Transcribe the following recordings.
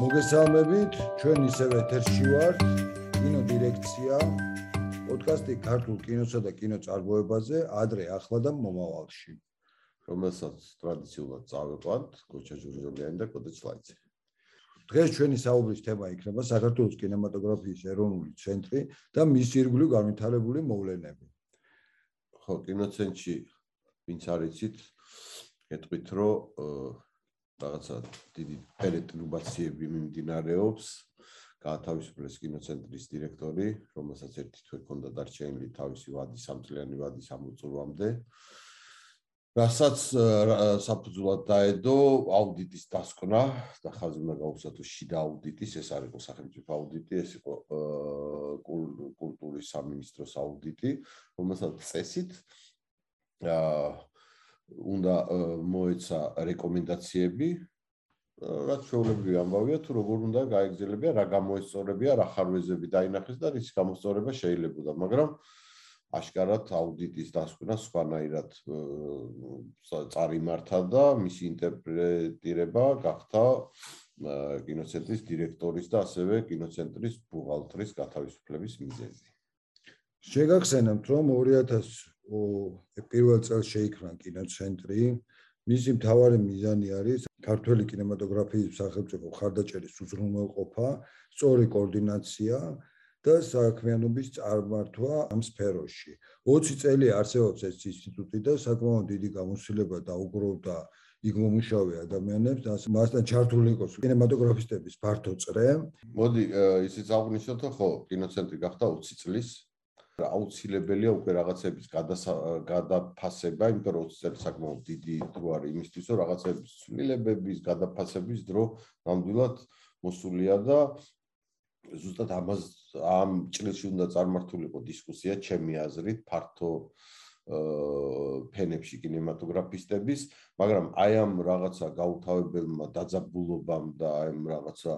მოგესალმებით, ჩვენ ისევ ეთერში ვართ, კინო დირექცია, პოდკასტი ქართულ კინოსა და კინოწარმოებაზე, ადრე, ახლა და მომავალში. რომელსაც ტრადიციულად წავიყვანთ, გოჩა ჯურჯოლიანი და კოდე ჩლაიცი. დღეს ჩვენი საუბრის თემა იქნება საქართველოს კინემატოგრაფიის ეროვნული ცენტრი და მის ირგვლივ განვითარებული მოვლენები. ხო, კინოცენტრში ვინც არიცით, გეტყვით, რომ რაღაცა დიდი პერეტრუბაციები მიმდინარეობს. გაათავისუფლეს კინოცენტრის დირექტორი, რომელსაც ერთი თვე ჰქონდა დარჩენილი თავისი ვადი სამწლიანი ვადის ამოწურვამდე. რასაც საფუძვლად დაედო აუდიტის დასკვნა და ხაზი უნდა გაუსათო შიდა აუდიტის, ეს არ იყო სახელმწიფო აუდიტი, ეს იყო კულტურის სამინისტროს აუდიტი, რომელსაც წესით აა უნდა მოეცა რეკომენდაციები რაც შეულებრივი ამბავია თუ როგორ უნდა გაეგზელებია რა გამოესწორებია რა ხარვეზები დაინახეს და რის გამოსწორება შეიძლებოდა მაგრამ აშკარად აუდიტის დასკვნა სხვანაირად წარიმართა და მისი ინტერპრეტირება გახდა კინოცენტრის დირექტორის და ასევე კინოცენტრის ბუღალტრის გათავისუფლების მიზეზი. შეგახსენებთ რომ 2000 პირველ წელს შეიქმნა კინოცენტრი. მისი მთავარი მიზანი არის ქართული კინემატოგრაფიის სახელმწიფო ხარდაჭერის უზრუნველყოფა, სწორი კოორდინაცია და საქმიანობის წარმართვა ამ სფეროში. 20 წელი არსებობს ეს ინსტიტუტი და საკმაოდ დიდი გამოსილება დაუგროვდა იქ მომუშავე ადამიანებს და მასთან ჩართული იყოს კინემატოგრაფისტების ფართო წრე. მოდი ისიც აღნიშნოთ, ხო, კინოცენტრი გახდა 20 წლის აუცილებელია უკვე რაღაცების გადაფასება, იმიტომ რომ 20 წელი საკმაოდ დიდი დრო არის იმისთვის, რომ რაღაცების ცვლილებების გადაფასების დრო ნამდვილად მოსულია და ზუსტად ამას ამ ჭრილში უნდა წარმართულიყო დისკუსია ჩემი აზრით, ფართო ფენებში კინემატოგრაფისტების, მაგრამ აი ამ რაღაცა გაუთავებელმა დაძაბულობამ და აი ამ რაღაცა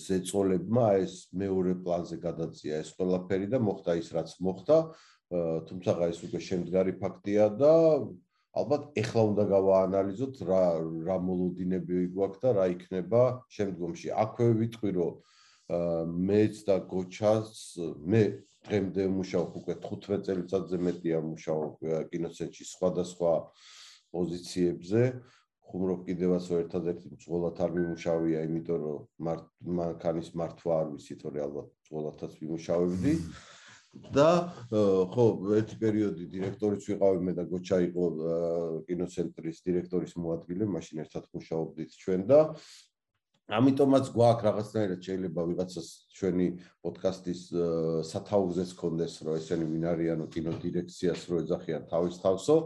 ზეწოლებმა ეს მეორე პლანზე გადაწია ეს ყველაფერი და მოხდა ის რაც მოხდა, თუმცა ეს უკვე შემდგარი ფაქტია და ალბათ ეხლა უნდა გავაანალიზოთ რა რა მოლოდინები გვაქვს და რა იქნება შემდგომში. აქვე ვიტყვი რომ მეც და გოჩას მე დღემდე მუშაობ უკვე 15 წელიწადზე მეტია მუშაობ კინოცენტრში სხვადასხვა პოზიციებზე. ხუმრობ კიდევაც ერთადერთი მწოლად არ მიმუშავია, იმიტომ რომ მანქანის მართვა არ ვიცით, რომ ალბათ მწოლადაც მიმუშავებდი. და ხო, ერთი პერიოდი დირექტორიც ვიყავი მე და გოჩა იყო კინოცენტრის დირექტორის მოადგილე, მაშინ ერთად მუშაობდით ჩვენ და ამიტომაც გვაქვს რაღაცნაირად შეიძლება ვიღაცას ჩვენი პოდკასტის სათაურზეც კონდეს რომ ესენი ვინ არიანო კინო დირექციას რო ეძახიან თავის თავსო.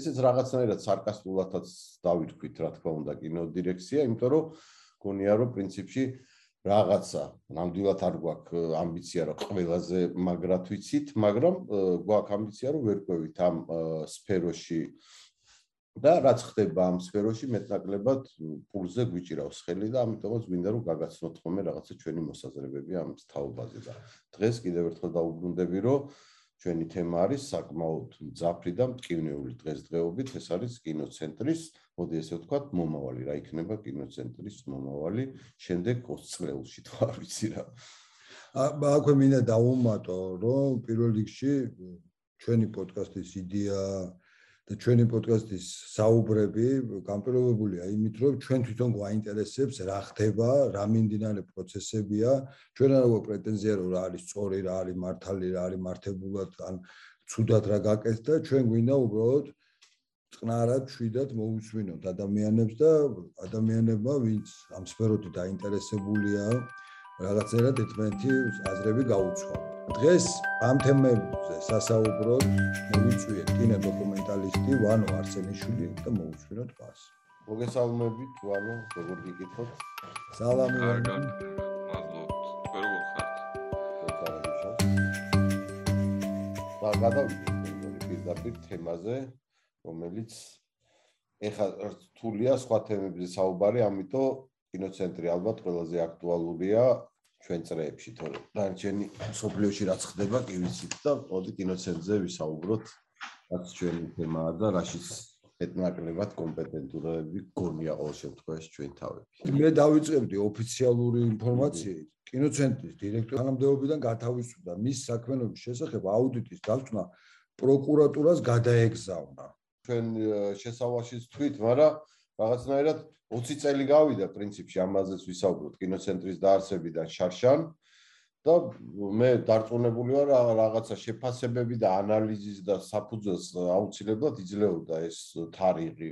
ესეც რაღაცნაირად სარკასტულადაც დავირქვით რა თქმა უნდა კინო დირექცია იმიტომ რომ გონია რომ პრინციპში რაღაცა ნამდვილად არ გვაქვს ამბიცია რომ ყველაზე მაგრად ვიცით მაგრამ გვაქვს ამბიცია რომ ვერ ყვევით ამ სფეროში და რაც ხდება ამ სფეროში მეტნაკლებად პულზე გვიჭირავს ხელი და ამიტომაც გვინდა რომ გაგაცნოთ ხოლმე რაღაცა ჩვენი მოსაზრებები ამ თაობაზე და დღეს კიდევ ერთხელ დაუბრუნდები რომ ჩვენი თემა არის საკმაოდ მძაფრი და მტკივნეული დღესდღეობით. ეს არის კინოცენტრის მოდი ესე ვთქვათ მომავალი. რა იქნება კინოცენტრის მომავალი შემდეგ 20 წლებში თუ არ ვიცი რა. აკვე მინდა დაუმატო რომ პირველ რიგში ჩვენი პოდკასტის იდეა და ჩვენი პოდკასტის საუბრები გამპირობებულია იმით, რომ ჩვენ თვითონ გვაინტერესებს რა ხდება, რა მიმდინარე პროცესებია, ჩვენ არ გვაქვს პრეტენზია რომ რა არის სწორი, რა არის მართალი, რა არის მართებულად, ან ცუდად რა გაკეთდა, ჩვენ გვინდა უბრალოდ წნარად შვიდად მოусვინოთ ადამიანებს და ადამიანებმა, ვინც ამ სფეროთი დაინტერესებულია, რაღაცერად ერთმანეთი აზრები გაუცხადოთ. დღეს ამ თემებზე სასაუბროდ მოვიწვიეთ კინო დოკუმენტალისტი ვანო არსენიშვილი და მოусვინოთ მას. მოგესალმებით ვანო, როგორ გიკითხოთ? სალამი ვანო. მადლობთ. თქვენ როგორ ხართ? და გადავიდეთ პირდაპირ თემაზე, რომელიც ეხა რთულია სხვა თემებზე საუბარი, ამიტომ კინოცენტრი ალბათ ყველაზე აქტუალურია ჩვენ წრეებში თორე დარჩენი სოფლიოში რაც ხდება კი ვიცით და მოდი კინოცენტრზე ვისაუბროთ რაც ჩვენი თემაა და რაშიც მეტნაკლებად კომპეტენტურები გონია ყოველ შემთხვევაში ჩვენ თავები. მე დავიწყებდი ოფიციალური ინფორმაციით. კინოცენტრის დირექტორი თანამდებობიდან გათავისუფლდა მის საქმიანობის შესახებ აუდიტის დასკვნა პროკურატურას გადაეგზავნა. ჩვენ შესავალშიც თქვით, მაგრამ რაღაცნაირად 20 წელი გავიდა პრინციპში ამაზეც ვისაუბროთ კინოცენტრის დაარსებიდან შარშან. და მე დარწმუნებული ვარ რაღაცა შეფასებები და ანალიზის და საფუძველს აუცილებლად იძლეოდა ეს თარიღი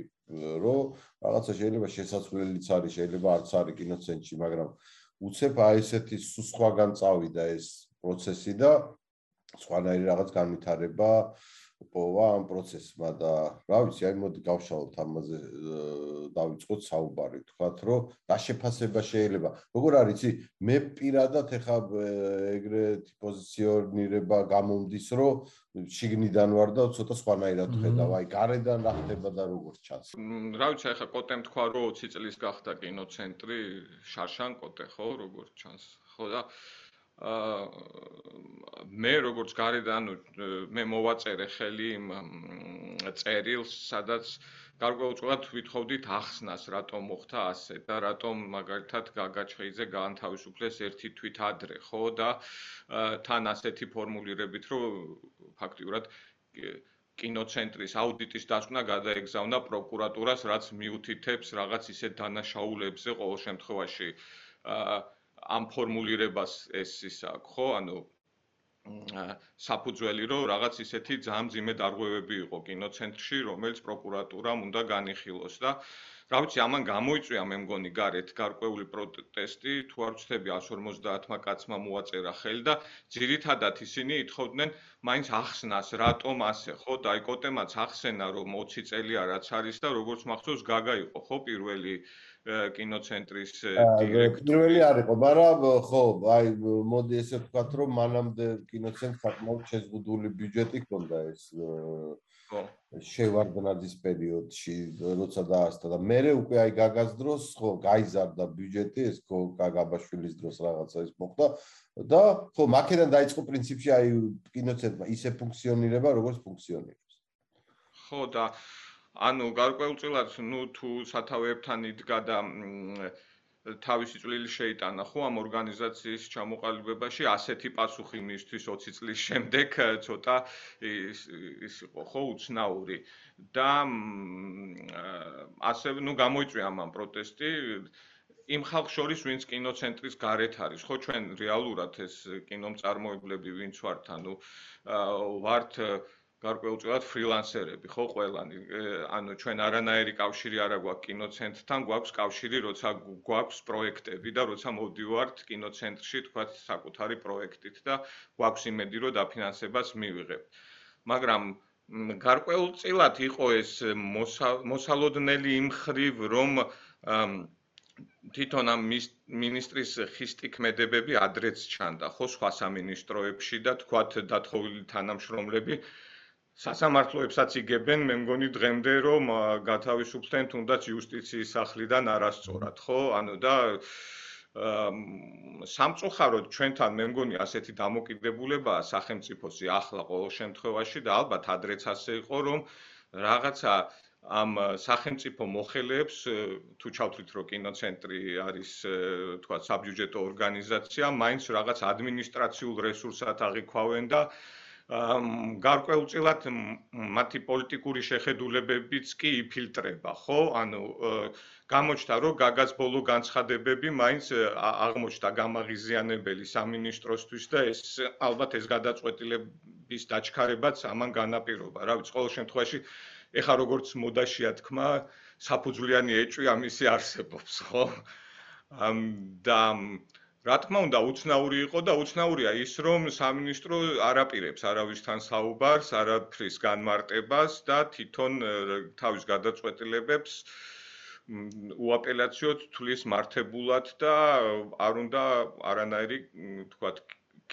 რომ რაღაცა შეიძლება შესაძლებელიც არის შეიძლება არც არის კინოცენტრში მაგრამ უცებ აი ესეთი სხვაგან წავიდა ეს პროცესი და სხვანაირი რაღაც განვითარება პოვა ამ პროცესმა და რა ვიცი, აი მოდი გავშალოთ ამაზე დავიწყოთ საუბარი. თქვათ, რომ დაშეფასება შეიძლება. როგორ არის, იცი, მე პირადად ეხა ეგრეთი პოზიციონირება გამომდის, რომ შიგნიდან ვარ და ცოტა სხვანაირად ხედავ. აი, გარედან რა ხდება და როგორ ჩანს. რა ვიცი, ეხა კოტემ თქვა, რომ 20 წლის გახდა კინოცენტრი, შარშან კოტე ხო, როგორ ჩანს. ხო და მე როგორც გარედან მე მოვაწერე ხელი წერილს, სადაც გარკვეულწილად ვითხოვდით ახსნას, რატომ მოხდა ასე და რატომ მაგალითად გაგაჩხეიძე გაანთავისუფლეს ერთი თვით ადრე, ხო? და თან ასეთი ფორმულირებით, რომ ფაქტიურად კინოცენტრის აუდიტის დასკვნა გადაეგზავნა პროკურატურას, რაც მიუთითებს რაღაც ისეთ დანაშაულებზე ყოველ შემთხვევაში. აა ამ ფორმულირებას ეს ის აქვს ხო? ანუ საფუძველი რომ რაღაც ისეთი ძამძიმე დარღვევები იყო კინოცენტრში რომელიც პროკურატურამ უნდა განიხილოს და რა ვიცი ამან გამოიწვია მე მგონი გარეთ გარკვეული პროტესტი თუ არ ვწდები 150-მა კაცმა მოაწერა ხელი და ძირითადად ისინი ითხოვდნენ მაინც ახსნას რატომ ასე ხო? დაიკოტემაც ახსენა რომ 20 წელია რაც არის და როგორც მახსოვს გაგა იყო ხო? პირველი კინოცენტრის დირექტორი. პირველი არისო, მაგრამ ხო, აი მოდი ესე ვთქვათ, რომ მანამდე კინოცენტრს საკმაოდ შეზღუდული ბიუჯეტი ჰქონდა ეს ხო შევარდნაძის პერიოდში, როცა დაასწრა და მე უკვე აი გაგას დროს ხო გაიზარდა ბიუჯეტი ეს ხო გაგაბაშვილის დროს რაღაცა ის მოხდა და ხო მაქედან დაიწყო პრინციპში აი კინოცენტრმა ისე ფუნქციონირება, როგორც ფუნქციონირებს. ხო და ანუ გარკვეულწილად ნუ თუ სათავეებთან იდგა და თავისი წვლილი შეიტანა ხო ამ ორგანიზაციის ჩამოყალიბებაში ასეთი პასუხი მისთვის 20 წლის შემდეგ ცოტა ის იყო ხო უცნაური. და ასე ნუ გამოიწვია ამ პროტესტი. იმ ხალხ შორის ვინც კინოცენტრის გარეთ არის. ხო ჩვენ რეალურად ეს კინომწარმოებლები ვინც ვართ ანუ ვართ გარკვეულწილად ფრილანსერები ხო ყველანი. ანუ ჩვენ არანაირი კავშირი არ აქვს კინოცენტრთან გვაქვს კავშირი როცა გვაქვს პროექტები და როცა მოდივართ კინოცენტრში თქვა საკუთარი პროექტით და გვაქვს იმედი რომ დაფინანსებას მივიღებთ. მაგრამ გარკვეულწილად იყო ეს მოსალოდნელი იმ ხრივ რომ თვითონ ამ მინისტრის ხისტი ქმედებები ადრეც ჩანდა ხო სხვა სამინისტროებში და თქვა დათხოვილი თანამშრომლები სასამართლოებსაც იგებენ, მე მგონი დღემდე რომ გათავისუფლდნენ თუნდაც იუსტიციის სახლიდან არასწორად, ხო? ანუ და სამწუხაროდ ჩვენთან მე მგონი ასეთი დამოკიდებულებაა სახელმწიფოსი ახლა ყოველ შემთხვევაში და ალბათ ადრეც ასე იყო რომ რაღაცა ამ სახელმწიფო მოხელეებს თუ ჩავთვლით რომ კინოცენტრი არის თქვა საბიუჯეტო ორგანიზაცია, მაინც რაღაც ადმინისტრაციულ რესურსად აღიქვავენ და გარკვეულწილად მათი პოლიტიკური შეხედულებებიც კი იფილტრება, ხო? ანუ გამოჩნდა, რომ გაგას ბოლო განცხადებები მაინც აღმოჩნდა გამაღიზიანებელი სამინისტროსთვის და ეს ალბათ ეს გადაწყვეტილების დაჩქარებაც ამან განაპირობა. რა ვიცი, ყოველ შემთხვევაში ეხა როგორც მოდაშია თქმა, საფუძვლიანი ეჭვი ამისი არსებობს, ხო? ამ და რა თქმა უნდა, უცნაური იყო და უცნაურია ის, რომ სამინისტრო არაპირებს არავისთან საუბარს, არაფრის განმარტებას და თვითონ თავის გადაწყვეტილებებს უაპელაციოდ თulis მართებულად და არ უნდა არანაირი, თქვათ,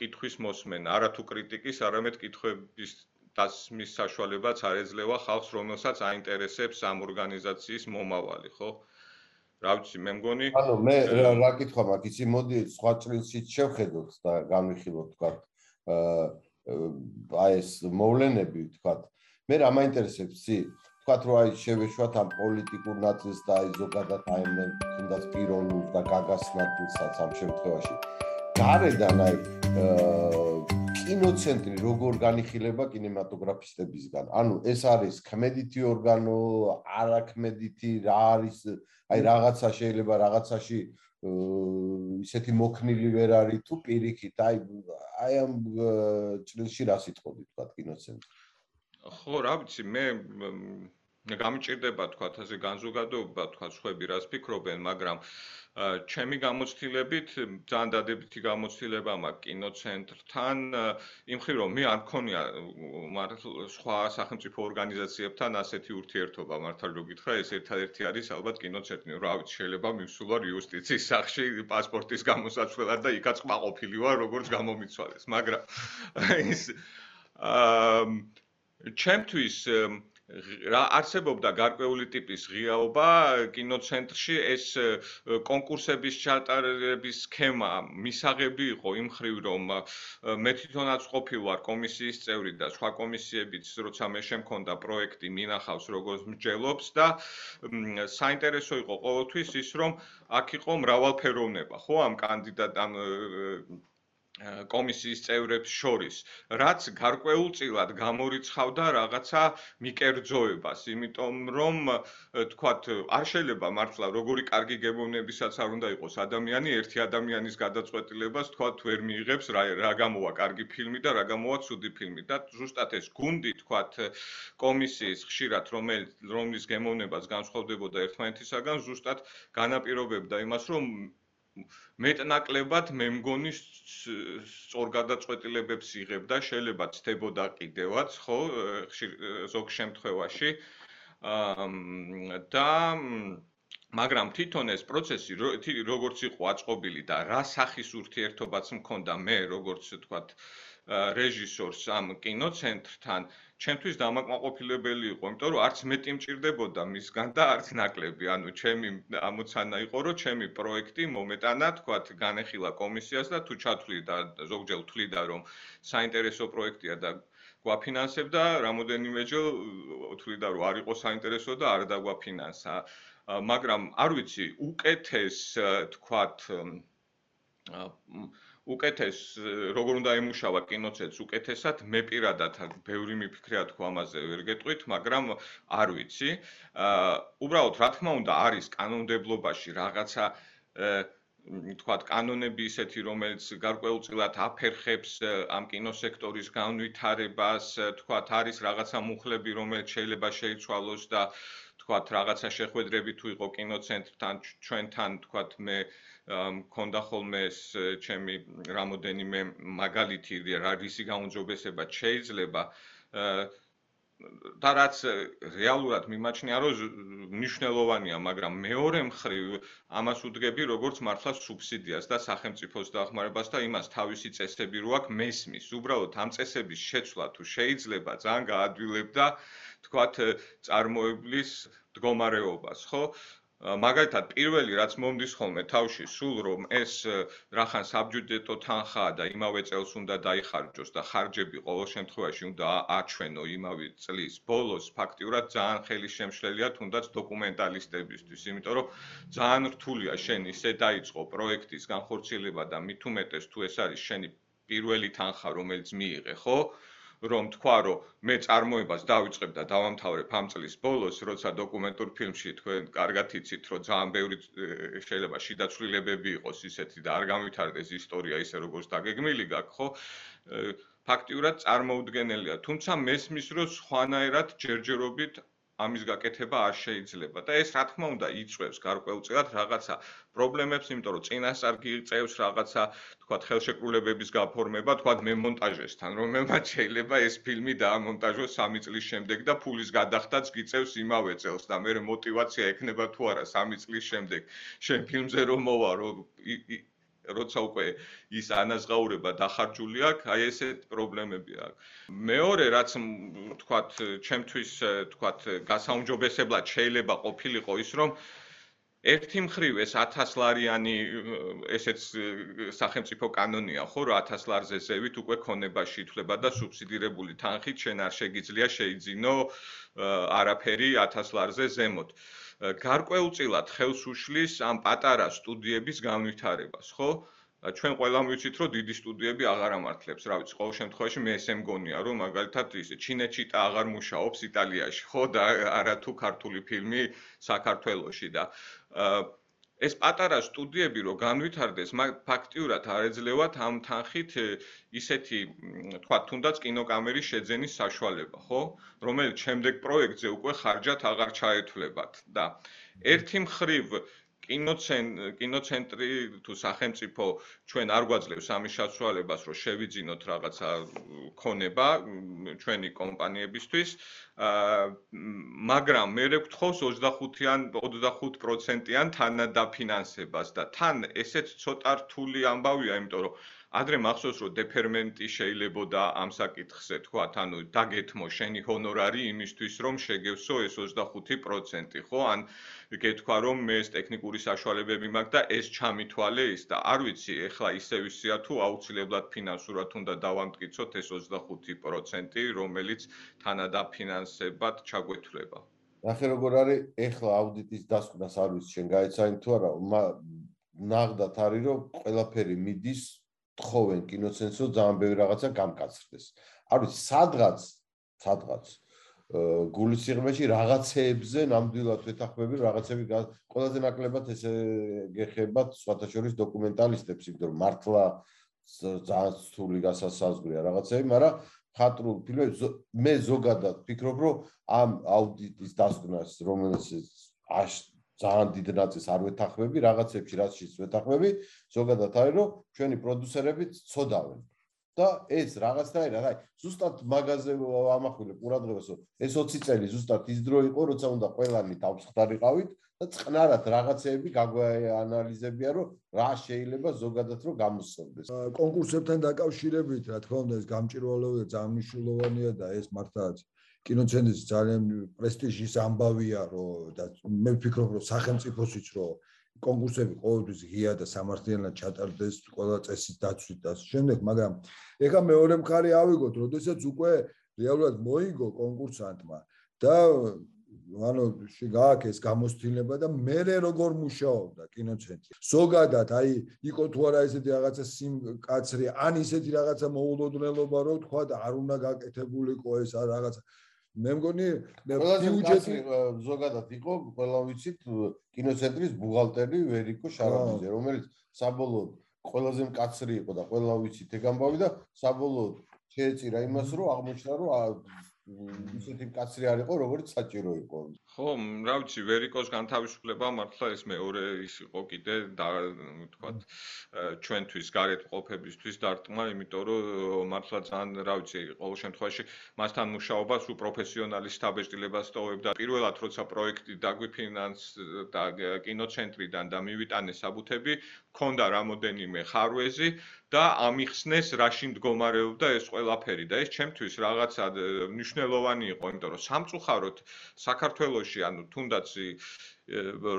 კითხვის მოსმენა, არათუ კრიტიკის, არამედ კითხვების დასმის საშუალებაც არ ეძლევა ხალხს, რომელსაც აინტერესებს ამ ორგანიზაციის მომავალი, ხო? რა ვიცი მე მგონი ანუ მე რა კითხვა მაქვს იცი მოდი სხვა წრილშიც შევხედოთ და განვიხილოთ თქვა აა აი ეს მოვლენები თქვა. მე რა მაინტერესებს იცი თქვათ რომ აი შევეშვათ ამ პოლიტიკურ ნაწილს და აი ზოგადად აი მე თუნდაც პიროვნულ და გაგას ნაწილსაც ამ შემთხვევაში. გარედან აი კინოცენტრი როგორ განიხილება კინემატოგრაფისტებისგან? ანუ ეს არის კმედიტი ორგანო, არაკმედიტი, რა არის? აი რაღაცა შეიძლება რაღაცაში ისეთი მოქნილი ვერ არის თუ პირიქით, აი აი ამ ჭრილში რა სიტყვები თქვა კინოცენტრი? ხო, რა ვიცი, მე გამიჭirdება თქვა ასე განზოგადოება თქვა ხვები რას ფიქრობენ, მაგრამ ჩემი გამოცდილებით ძალიან დადებითი გამოცდილება მაქვს კინოცენტრთან იმ ხრი რომ მე არ მქონია სხვა სახელმწიფო ორგანიზაციებთან ასეთი ურთიერთობა მართლა რო გითხრა ეს ერთადერთი არის ალბათ კინოცენტრი რა ვიცი შეიძლება მივსულარ იუსტიციის სახში პასპორტის გამოსაცვლელად და იქაც ყმაყოფილი ვარ როგორც გამომიცვალეს მაგრამ ის აა ჩემთვის რა არსებობდა გარკვეული ტიპის ღიაობა კინოცენტრში? ეს კონკურსების ჩატარების სქემა მისაღები იყო იმ ხრივ რომ მე თვითონაც ყოფილვარ კომისიის წევრი და სხვა კომისიებიც როცა მე შემქონდა პროექტი მინახავს როგორც მსჯელობს და საინტერესო იყო ყოველთვის ის რომ აქ იყო მრავალფეროვნება ხო ამ კანდიდატ ამ კომისიის წევრებს შორის, რაც გარკვეულწილად გამორიცხავდა რაღაცა მიკერძოებას, იმიტომ რომ თქვათ, არ შეიძლება მართლა როგორი კარგი გემოვნებისაც არ უნდა იყოს ადამიანი, ერთი ადამიანის გადაწყვეტილებას თქვათ ვერ მიიღებს რა რა გამოვა კარგი ფილმი და რა გამოვა ცუდი ფილმი. და ზუსტად ეს გუნდი თქვათ კომისიის ხშირად რომელიც რომლის გემოვნებას განსხვავდებოდა ერთმანეთისაგან, ზუსტად განაპირობებდა იმას, რომ მეტნაკლებად მე მგონი სწორ გადაწყვეტილებებს იღებ და შეიძლება ცდებოდა კიდევაც ხო ზოგ შემთხვევაში. და მაგრამ თვითონ ეს პროცესი როგორც იყო აწყობილი და რა სახის ურთიერთობაც მქონდა მე როგორც თქვათ რეჟისორს ამ კინოცენტრთან ჩემთვის დამაკმაყოფილებელი იყო, იმიტომ რომ არც მეტი მჭirdებოდა მისგან და არც ნაკლები. ანუ ჩემი ამოცანა იყო, რომ ჩემი პროექტი მომეტანა, თქვათ, განეხილა კომისიას და თუ ჩათვლიდა ზოგჯერ თვლიდა, რომ საინტერესო პროექტია და გვაფინანსებდა, რამოდენიმეჯერ თვლიდა, რომ არ იყო საინტერესო და არ დაგვაფინანსა. მაგრამ არ ვიცი, უკეთეს თქვათ უკეთეს როგორ უნდა ემუშავა კინოცეთს უკეთესად? მე პირადად ბევრი მიფიქრია თქო ამაზე ვერ გეტყვით მაგრამ არ ვიცი. აა უბრალოდ რა თქმა უნდა არის კანონმდებლობაში რაღაცა თქვათ კანონები ისეთი რომელიც გარკვეულწილად აფერხებს ამ კინოსექტორის განვითარებას თქვათ არის რაღაცა მუხლები რომელიც შეიძლება შეიცვალოს და თქვათ რაღაცა შეხვედრები თუ იყო კინოცენტრთან ჩვენთან თქვათ მე მქონდა ხოლმე ეს ჩემი რამოდენიმე მაგალითი რა რისი გაუნჯობესება შეიძლება და რაც რეალურად მიმაჩნია რომ მნიშვნელოვანია, მაგრამ მეორე მხრივ ამას უდგები როგორც მართლა სუბსიდიას და სახელმწიფოს დახმარებას და იმას თავისი წესები რო აქვს მესმის. უბრალოდ ამ წესების შეცვლა თუ შეიძლება ძალიან გაადვილებდა თქვათ წარმოებლის მდგომარეობას, ხო? მაგალითად პირველი რაც მომდის ხოლმე თავში სულ რომ ეს რახან საბჯუდეტო თანხაა და იმავე წელს უნდა დაიხარჯოს და ხარჯები ყოველ შემთხვევაში უნდა აჩვენო იმავე წლის ბოლოს ფაქტიურად ძალიან ხელი შემშლელია თუნდაც დოკუმენტალისტებისთვის იმიტომ რომ ძალიან რთულია შენ ისე დაიწყო პროექტის განხორციელება და მით უმეტეს თუ ეს არის შენი პირველი თანხა რომელიც მიიღე ხო რომ თქვა, რომ მე წარმოებას დავიწყებ და დავამთავრებ ამ წლის ბოლოს, როცა დოკუმენტურ ფილმში თქვენ კარგად იცით, რომ ძალიან ბევრი შეიძლება შიდაცვლილებები იყოს ისეთი და არ გამვითარდეს ისტორია ისე როგორც დაგეგმილი გაქვს, ხო? ფაქტიურად წარმოუდგენელია, თუმცა მესმის რომ სხვანაირად ჯერჯერობით ამის გაკეთება არ შეიძლება და ეს რა თქმა უნდა იწვევს გარკვეულწილად რაღაცა პრობლემებს, იმიტომ რომ წინასწარგი იწევს რაღაცა თქვა ხელშეკრულებების გაფორმება, თქვა მე მონტაჟესთან, რომელმაც შეიძლება ეს ფილმი დაამონტაჟოს 3 წლის შემდეგ და ფულის გადახდაც გიწევს იმავე წელს და მე მოტივაცია ექნება თუ არა 3 წლის შემდეგ. შენ ფილმზე რომ მოვა, რომ როცა უკვე ის ანაზღაურება დახარჯული აქვს, აი ესეთ პრობლემები აქვს. მეორე რაც თქვათ, ჩემთვის თქვათ, გასაუმჯობესებლად შეიძლება ყოფილიყო ის, რომ ერთი მხრივ ეს 1000 ლარიანი ესეც სახელმწიფო კანონია ხო რა 1000 ლარზე ზევით უკვე ქონებაში ითვლება და სუბსიდირებული თანხით შენ არ შეგიძლია შეიძინო არაფერი 1000 ლარზე ზემოთ გარკვეულწილად ხელს უშლის ამ პატარა სტუდიების განვითარებას ხო? ჩვენ ყველამ ვიცით რომ დიდი სტუდიები აღარ ამართლებს. რა ვიცი ყოველ შემთხვევაში მე ესე მგონია რომ მაგალითად ის ჩინეთში და აღარ მუშაობს იტალიაში ხო? და არა თუ ქართული ფილმი საქართველოში და ეს პატარა სტუდიები რო განვითარდეს, მაგ ფაქტიურად არ ეძლევათ ამ თანხით ისეთი, თქვა, თუნდაც კინოკამერის შეძენის საშუალება, ხო? რომელიც შემდეგ პროექტზე უკვე ხარჯად აღარ ჩაეთვლებათ და ერთი მხრივ კინოცენ კინოცენტრი თუ სახელმწიფო ჩვენ არ გვაძლევს ამის შესაძლებლობას რომ შევიძინოთ რაღაცა ქონება ჩვენი კომპანიებისთვის მაგრამ მე ვგთხოვს 25-იან 25%-იან თანადაფინანსებას და თან ესეც ცოტა რთული ამბავია იმიტომ რომ ადრე მახსოვს რომ დეფერმენტი შეიძლებოდა ამ საკითხზე თქვათ ანუ დაგეთმო შენი ჰონორარი იმისთვის რომ შეგევსო ეს 25% ხო? ან გეთქვა რომ მე ეს ტექნიკური საშუალებები მაქვს და ეს ჩამithვალე ის და არ ვიცი ეხლა ისე ვისია თუ აუცილებლად ფინანსურად უნდა დავამტკიცოთ ეს 25% რომელიც თანადაფინანსებად ჩაგვეთვლება. ნახე როგორ არის ეხლა აუდიტის დასკვნას არ ვიცი შენ გაეცანი თუ არა ნაღდათ არის რომ ყველაფერი მიდის თხოვენ კინოცენზორს ძალიან ბევრი რაღაცა გამკაცრდეს. არ ვიცი, სადღაც, სადღაც გულის სიღრმეში რაღაცეებზე ნამდვილად ვეთახმები, რაღაცები ყველაზე ნაკლებად ესე გეხებათ სხვათაშორის დოკუმენტალისტებს, იმიტომ რომ მართლა ძალიან რთული გასასაზღვრია რაღაცები, მაგრამ ხატრულ ფილმებს მე ზოგადად ფიქრობ, რომ ამ აუდიტის დასკვნას, რომელიც ძალიან დიდ ნაწილს არ ვეთახმები, რაღაცებში რაცშიც ვეთახმები, ზოგადად არის რომ ჩვენი პროდიუსერები ცოდავენ. და ეს რაღაცნაირად, აი, ზუსტად მაღაზე ამახვილე ყურადღებას, რომ ეს 20 წელი ზუსტად ის დრო იყო, როცა უნდა ყველანი დავსხდარიყავით და წყნარად რაღაცეები გაგვაანალიზებია, რომ რა შეიძლება ზოგადად რომ გამოსწორდეს. კონკურსებთან დაკავშირებით, რა თქმა უნდა, ეს გამჭირვალეა, ძალიან მნიშვნელოვანია და ეს მართლაც კინოცენტრის ძალიან პრესტიჟის ამბავია, რომ და მე ვფიქრობ, რომ სახელმწიფოსიც რომ კონკურსები ყოველთვის ღია და სამართლიანად ჩატარდეს ყველა წესის დაცვით და შემდეგ, მაგრამ ეხა მეორე მხარე ავიგოთ, როდესაც უკვე რეალურად მოიგო კონკურსანტმა და ანუ შეგააქეს გამოსtildeება და მე როგორ მუშაობდა კინოცენტრი. ზოგადად აი იყო თუ არა ესეთი რაღაცა სიმ კაცრი, ან ისეთი რაღაცა მოულოდნელობა რომ თქვა და არ უნდა გაკეთებულიყო ეს რაღაცა მე მგონი ბიუჯეტი ზოგადად იყო ყველა ვიცით კინოცენტრის ბუღალტერი ვერიკო შარაბიძე რომელიც საბოლოოდ ყველაზე მკაცრი იყო და ყველა ვიცით ეგ ამბავი და საბოლოოდ შეეწირა იმას რომ აღმოჩნდა რომ ისეთი მკაცრი არ იყო როგორც საჭირო იყო ხო რა ვიცი ვერიკოს განთავისუფლება მართლა ეს მეორე ის იყო კიდე და ვთქვათ ჩვენთვის გარეთ ყოფებისთვის დარტყმა იმიტომ რომ მართლა ძალიან რა ვიცი ყოველ შემთხვევაში მასთან მუშაობას უ პროფესიონალის დაბეჭდილებას ტოვებდა პირველად როცა პროექტი დაგვიფინანს და კინოცენტრიდან და მივიტანე საბუთები ქონდა რამოდენიმე ხარვეზი და ამიხსნეს რაში მდგომარეობდა ეს ყველაფერი და ეს ჩემთვის რაღაცა მნიშვნელოვანი იყო, იმიტომ რომ სამწუხაროდ საქართველოში ანუ თუნდაც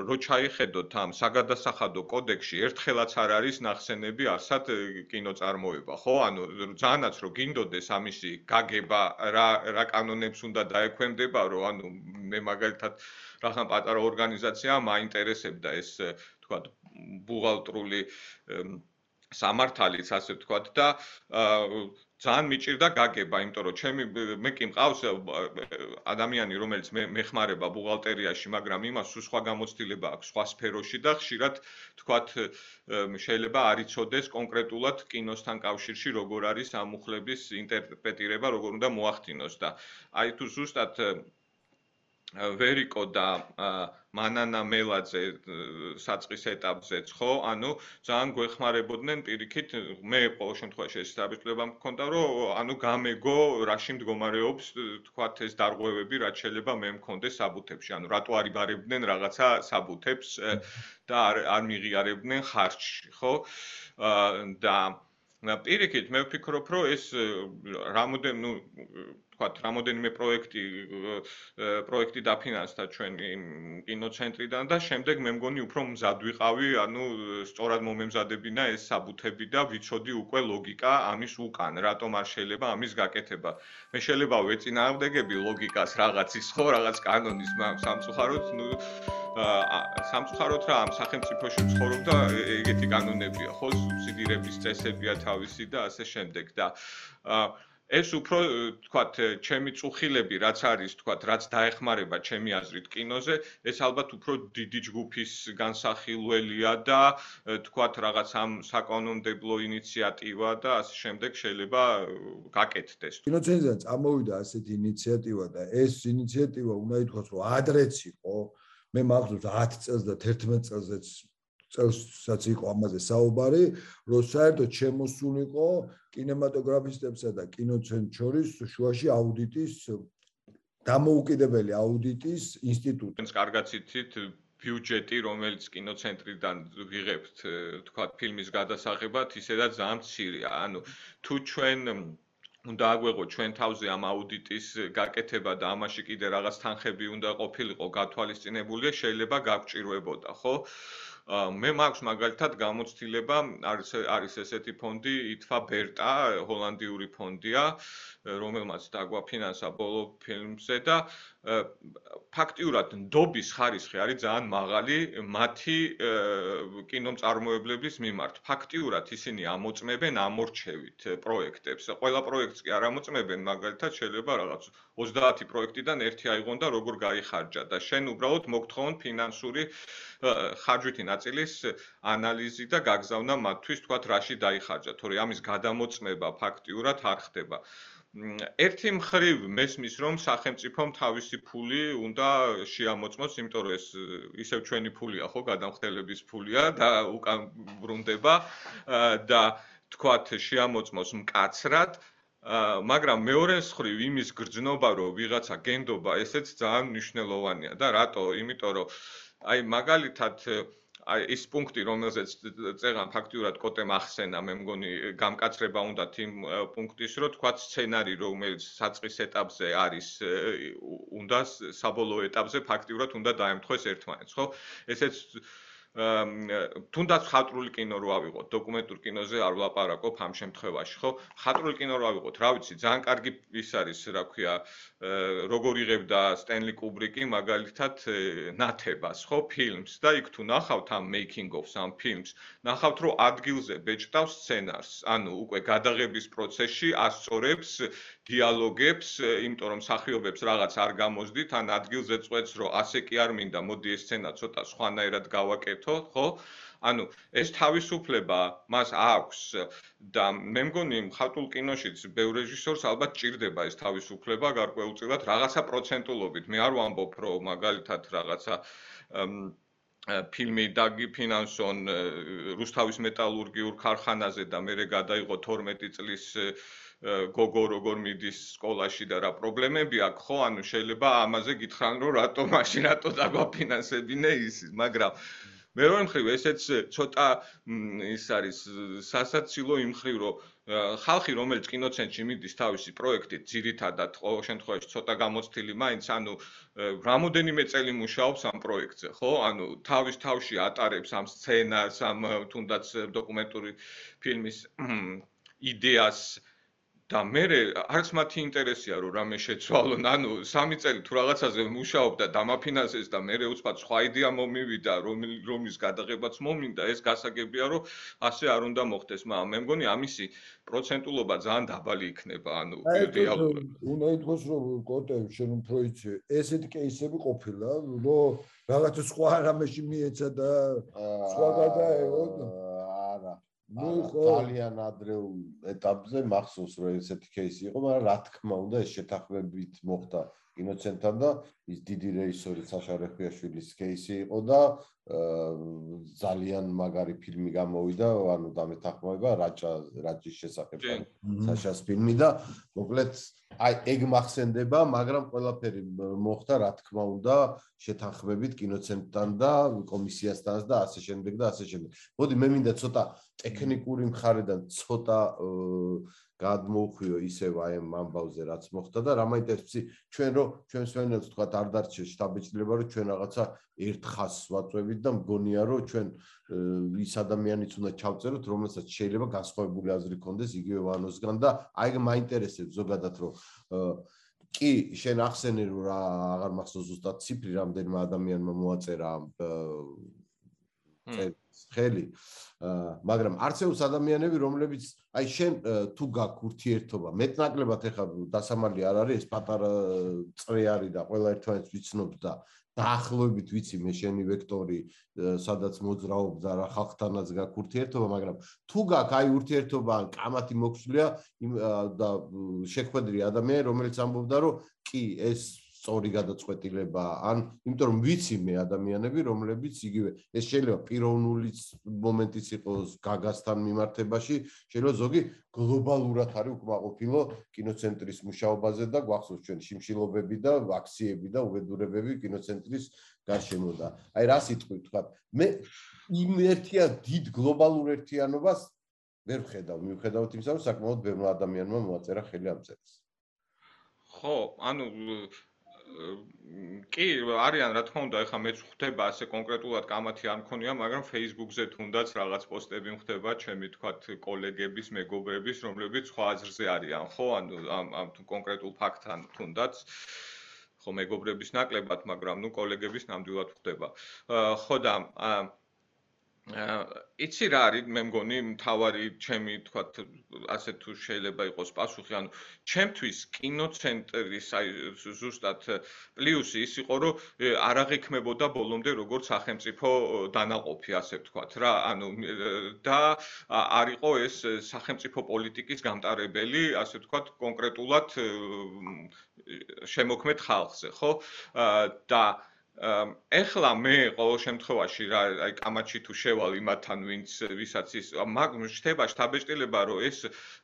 რო ჩაიხედოთ ამ საგადასახადო კოდექსში ერთხელაც არ არის ნახსენები ასად კინოწარმოება, ხო? ანუ ძალიანაც რო გინდოდეს ამისი გაგება რა რა კანონებს უნდა დაექვემდება, რომ ანუ მე მაგალითად რაღაც პატარა ორგანიზაცია მაინტერესებდა ეს თქვა ბუღალტრული სამართალიც ასე ვთქვათ და ძალიან მიჭირდა გაგება, იმიტომ რომ ჩემი მე კი მყავს ადამიანი, რომელიც მე მეხმარება ბუღალტერიაში, მაგრამ იმას სულ სხვა გამოცდილება აქვს სხვა სფეროში და ხშირად ვთქვათ შეიძლება არ იცოდეს კონკრეტულად კინოსთან კავშირში როგორ არის ამუხლების ინტერპრეტირება, როგორ უნდა მოახდინოს და აი თუ ზუსტად ვერიკო და მანანა მელაძე საწყის ეტაპზეც ხო ანუ ძალიან გვეხმარებოდნენ პირიქით მე ყოველ შემთხვევაში ეს დაბეჭდება მქონდა რომ ანუ გამეგო რაში მდგომარეობს თქვათ ეს დარღვევები რაც შეიძლება მე მქონდეს საბუთებში. ანუ რატო არ იბარებდნენ რაღაცა საბუთებს და არ არ მიღიარებდნენ ხარჯში ხო? და პირიქით მე ვფიქრობ, რომ ეს რამოდენ, ну, თქვათ, რამოდენიმე პროექტი პროექტი დაფინანსდა ჩვენი კინოცენტრიდან და შემდეგ მე მგონი უფრო მზად ვიყავი, ანუ სწორად მომემზადებინა ეს საბუთები და ვიცოდი უკვე ლოგიკა ამის უკან, რატომ არ შეიძლება ამის გაკეთება. მე შეიძლება ვეწინააღმდეგები ლოგიკას რაღაცის ხო, რაღაც კანონის სამწუხაროდ, ну სამწუხაროდ რა ამ სახელმწიფოში ცხოვრობ და ეგეთი კანონებია, ხო, სუბსიდირების წესებია თავისი და ასე შემდეგ და ეს უფრო თქვათ ჩემი წუხილები რაც არის თქვათ რაც დაეხმარება ჩემი აზრით კინოზე ეს ალბათ უფრო დიდი ჯგუფის განსახილველია და თქვათ რაღაც ამ საკანონმდებლო ინიციატივა და ასე შემდეგ შეიძლება გაკეთდეს. კინოცენზიდან წამოვიდა ასეთი ინიციატივა და ეს ინიციატივა უნდა ითქვას რომ ადრეც იყო მე მახსოვს 10 წელს და 11 წელსაც წელსაც იყო ამაზე საუბარი, რომ საერთოდ შემოსულიყო კინემატოგრაფისტებსა და კინოცენტრ შორის შუაში აუდიტის დამოუკიდებელი აუდიტის ინსტიტუტი. ეს კარგად იცით ბიუჯეტი, რომელიც კინოცენტრიდან ვიღებთ, თქვა ფილმის გადასაღებად, ისედაც ძალიან მცირეა. ანუ თუ ჩვენ უნდა აგვეღო ჩვენ თავზე ამ აუდიტის გაკეთება და ამაში კიდე რაღაც თანხები უნდა ყოფილიყო გათვალისწინებული, შეიძლება გაგჭირვებოდა, ხო? მე მაქვს მაგალითად გამოცდილება არის არის ესეთი ფონდი ითვა ბერტა ჰოლანდიური ფონდია რომელმაც დაგვაფინანსა ბოლო ფილმზე და ფაქტიურად ნდობის ხარისხი არის ძალიან მაღალი მათი კინომწარმოებლების მიმართ. ფაქტიურად ისინი ამოწმებენ ამორჩევით პროექტებს. ყველა პროექტს კი არ ამოწმებენ, მაგალითად შეიძლება რაღაც 30 პროექტიდან ერთი აიღონ და როგორ გაიხარჯა და შენ უბრალოდ მოგთხოვონ ფინანსური ხარჯვითი ნაწილის ანალიზი და გაგზავნა მათთვის თქვა რაში დაიხარჯა, თორე ამის გადამოწმება ფაქტიურად არ ხდება. ერთი მხრივ მესმის რომ სახელმწიფომ თავისი ფული უნდა შეამოწმოს, იმიტომ რომ ეს ისევ ჩვენი ფულია, ხო, გადამხდელების ფულია და უკან ბრუნდება და თქვათ შეამოწმოს მკაცრად მაგრამ მეორე მხრივ იმის გრძნობა რომ ვიღაცა გენდობა ესეც ძალიან მნიშვნელოვანია და რატო? იმიტომ რომ აი მაგალითად აი ის პუნქტი რომელზეც წეღან ფაქტიურად კოტემ ახსენა მე მგონი გამკაცრება უნდა იმ პუნქტის რომ თქვა სცენარი რომელიც საწყის ეტაპზე არის უნდა საბოლოო ეტაპზე ფაქტიურად უნდა დაემთხვეს ერთმანეთს ხო? ესეც თუნდაც ხატრული კინო რო ავიღოთ, დოკუმენტურ კინოზე არ ვლაპარაკობ ამ შემთხვევაში, ხო? ხატრული კინო რო ავიღოთ, რა ვიცი, ძალიან კარგი ის არის, რა ქვია, როგორ იღებდა სტენლი კუბრიკი მაგალითად ნათებას, ხო, ფილმს და იქ თუ ნახავთ ამ making of some films, ნახავთ რომ ადგილზე ბეჭდავს სცენარს, ანუ უკვე გადაღების პროცესში ასწორებს დიალოგებს, იმიტომ რომ სახიობებს რაღაც არ გამოსდით, ან ადგილზე წვეთს, რომ ასე კი არ მინდა, მოდი ეს სცენა ცოტა სხვანაირად გავაკეთო, ხო? ანუ ეს თავისუფლება მას აქვს და მე მგონი ხატულ კინოშიც ბევრ რეჟისორს ალბათ ჭირდება ეს თავისუფლება გარკვეულწილად რაღაცა პროცენტულობით. მე არ ვამბობ, რომ მაგალითად რაღაცა ფილმი დაგიფინანსონ რუსთავის მეტალურგიურ ქარხანაზე და მე გადაიღო 12 წლის გოგო როგორ მიდის სკოლაში და რა პრობლემები აქვს ხო ანუ შეიძლება ამაზე გითხრან რომ რატო მაშინ რატო დაგვაფინანსებინე ის მაგრამ მე რომ მხრივ ესეც ცოტა ის არის სასაცილო იმ მხრივ რომ ხალხი რომელიც კინოცენტრში მიდის თავისი პროექტით ძირითადად ყოველ შემთხვევაში ცოტა გამოცდილი მაინც ანუ რამოდენიმე წელი მუშაობს ამ პროექტზე ხო? ანუ თავის თავში ატარებს ამ სცენას ამ თუნდაც დოკუმენტური ფილმის იდეას და მე არც მათი ინტერესია რომ რამე შეცვალონ ანუ სამი წელი თუ რაღაცაზე მუშაობდა დამაფინანსეს და მე უცბა სხვა იდეა მომივიდა რომლის გადაღებაც მომინდა. ეს გასაგებია რომ ასე არ უნდა მოხდეს მაგრამ მე მგონი ამისი პროცენტულობა ძალიან დაბალი იქნება ანუ რეალურად. უნდა ითქვას რომ კოტე შენ უფრო იცი ესეთ кейსები ყოფილა რომ რაღაცა სხვა რამეში მიეცა და სხვა გადაეღო ну ძალიან ადრეულ ეტაპზე მახსოვს რომ ესეთი кейსი იყო, მაგრამ რა თქმა უნდა ეს შეთანხმებით მოხდა ინოცენტთან და ის დიდი რეისორი საშა რეხიაშვილის кейსი იყო და ძალიან მაგარი ფილმი გამოვიდა, ანუ დამეთანხმება რაჭა რაჭის შესახებ საშას ფილმი და მოკლედ აი ეგ მახსენდება, მაგრამ ყველაფერი მოხდა რა თქმა უნდა შეთანხმებით კინოცენტრთან და კომისიასთან და ასე შემდეგ და ასე შემდეგ. მოდი მე მინდა ცოტა ტექნიკური მხარედან ცოტა გადმოუხვიო ისევ აი ამ ამბავზე რაც მოხდა და რა მაინტერესებს ჩვენ რო ჩვენ სვენელს თქვა არ დარჩე შტაბეჭდილება რომ ჩვენ რაღაცა ერთ ხაზს ვაწვევით და მგონია რომ ჩვენ ის ადამიანიც უნდა ჩავწეროთ რომელსაც შეიძლება განსხვავებული აზრი ქონდეს იგივე ვანოსგან და აი მაინტერესებს ზოგადად რომ კი შენ ახსენე რომ რა აღარ მახსოვს ზუსტად ციფრი რამდენმა ადამიანმა მოაწერა ხელი. მაგრამ არცეულს ადამიანები რომლებიც აი შენ თუ გაქვს ურთიერთობა მეტნაკლებად ეხა დასამალი არ არის ეს პატარა წრე არის და ყველა ერთმანეთს ვიცნობ და დაახლოებით ვიცი მე შენი ვექტორი სადაც მოძრაობ და რა ხალხთანაც გაქვს ურთიერთობა მაგრამ თუ გაქვს აი ურთიერთობა ან კამათი მოხსვლია და შეხვედრი ადამიანი რომელიც ამბობდა რომ კი ეს სწორი გადაწყვეტილება. ან იმიტომ რომ ვიცი მე ადამიანები რომლებიც იგივე ეს შეიძლება პიროვნული მომენტიც იყოს გაგასთან მიმართებაში შეიძლება ზოგი გლობალურად არის უკმაყოფილო კინოცენტრის მუშაობაზე და გვახსოვს ჩვენ შიმშილობები და აქციები და უბედურებები კინოცენტრის გარშემო და. აი რა სიტყვი თქვა მე იმ ერთია დიდ გლობალურ ერთიანობას ვერ ხედავ მიუხედავად იმისა რომ საკმაოდ ბევრი ადამიანმა მოაწერა ხელი ამ წერას ხო ანუ კი არიან რა თქმა უნდა ეხლა მეც ხვდება ასე კონკრეტულად კამათი არ მქონია მაგრამ Facebook-ზე თუნდაც რაღაც პოსტები მხვდება ჩემი თქვათ კოლეგების მეგობრების რომლებიც სხვა აზრზე არიან ხო? ანუ ამ ამ კონკრეტულ ფაქტთან თუნდაც ხო მეგობრების ნაკლებად მაგრამ ნუ კოლეგების ნამდვილად ხვდება ხო და იცი რა არის მე მგონი მთავარი ჩემი თქვათ ასე თუ შეიძლება იყოს პასუხი ანუ ჩემთვის კინოცენტრის აი ზუსტად პლუსი ის იყო რომ არ აღიქმებოდა ბოლომდე როგორც სახელმწიფო დანაყოფი ასე ვთქვათ რა ანუ და არ იყო ეს სახელმწიფო პოლიტიკის გამტარებელი ასე ვთქვათ კონკრეტულად შემოქმედ ხალხზე ხო? და ეხლა მე ყოველ შემთხვევაში რა აი კამაჩი თუ შევალ იმათთან ვინც ვისაც ის მაგ შთება შთაბეჭდილება რომ ეს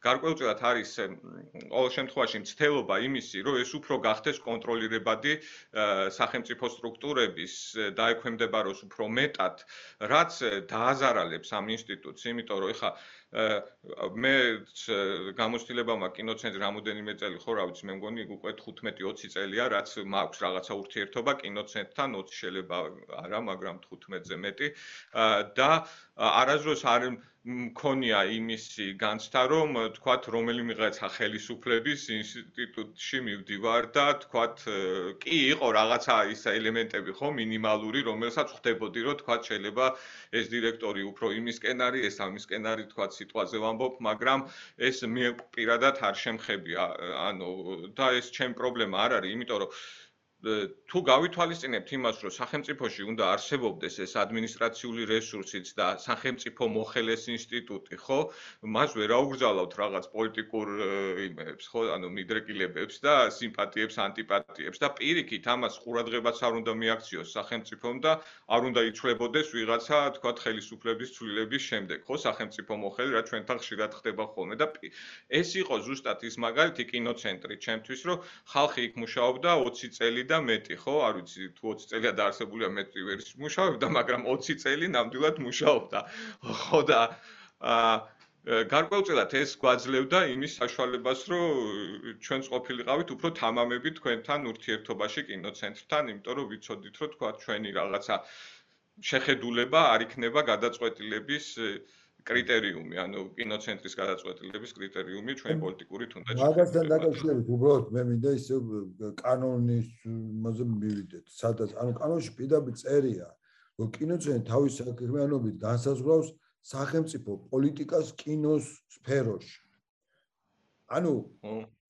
გარკვეულწილად არის ყოველ შემთხვევაში მცდელობა იმისი რომ ეს უფრო გახდეს კონტროლირებადი სახელმწიფო სტრუქტურების დაექვემდებაროს უფრო მეტად რაც დააზარალებს ამ ინსტიტუტს იმიტომ რომ ეხლა მე გამოცდილებამა კინოცენტრი რამოდენიმე წელი ხო რა ვიცი მე მგონი უკვე 15-20 წელია რაც მაქვს რაღაცა ურთიერთობა კინოცენტრთან 20 შეიძლება არა მაგრამ 15-ზე მეტი. და არაზრუს არ მქონია იმისი განცდა რომ თქვათ რომელიმეღაცა ხელისუფლების ინსტიტუტში მივდივარ და თქვათ კი იყო რაღაცა ის ელემენტები ხო მინიმალური რომელსაც ხვდებოდი რომ თქვათ შეიძლება ეს დირექტორი უფრო იმისკენ არის ეს ამისკენ არის თქვათ სიტყვაზე ვამბობ მაგრამ ეს მე პირადად არ შემხებია ანუ და ეს ჩემ პრობლემა არ არის იმიტომ რომ თუ გავითვალისწინებთ იმას, რომ სახელმწიფოში უნდა არსებობდეს ეს ადმინისტრაციული რესურსიც და სახელმწიფო მოხელეს ინსტიტუტი, ხო? მას ვერ აუგზავნოთ რაღაც პოლიტიკურ იმებს, ხო? ანუ მიდრეკილებებს და სიმპათიებს, ანტიპათიებს და პირიქით ამას ყურადღებაც არ უნდა მიაქციოს სახელმწიფომ და არ უნდა იცვლებოდეს ვიღაცა, თქვათ, ხელისუფლების ცვლილების შემდეგ, ხო? სახელმწიფო მოხელი რა ჩვენთან ხშირად ხდება ხოლმე და ეს იყო ზუსტად ის მაგალითი კინოცენტრი ჩემთვის, რომ ხალხი იქ მუშაობდა 20 წელი და და მეტი, ხო? არ ვიცი თუ 20 წელია დაარსებულია მეტი ვერ მუშაობდა, მაგრამ 20 წელი ნამდვილად მუშაობდა. ხო და აა გარკვეულწილად ეს გვაძლევდა იმის საშუალებას, რომ ჩვენც ყოფილიყავით უფრო თამამები თქვენთან ურთიერთობაში კინოცენტრთან, იმიტომ რომ ვიცოდით, რომ თქვა ჩვენი რაღაცა შეხედულება არ იქნება გადაწყვეტილების კრიტერიუმი, ანუ კინოცენტრის გადაწყვეტილების კრიტერიუმი ჩვენი პოლიტიკური თუნდაც. მაგასთან დაკავშირებით უბრალოდ მე მინდა ისე კანონის მოზე მივიდეთ, სადაც ანუ კანონში პირდაპირ წერია, რომ კინოცენტრი თავის საქმიანობით განსაზღვრავს სახელმწიფო პოლიტიკას კინოს სფეროში. ანუ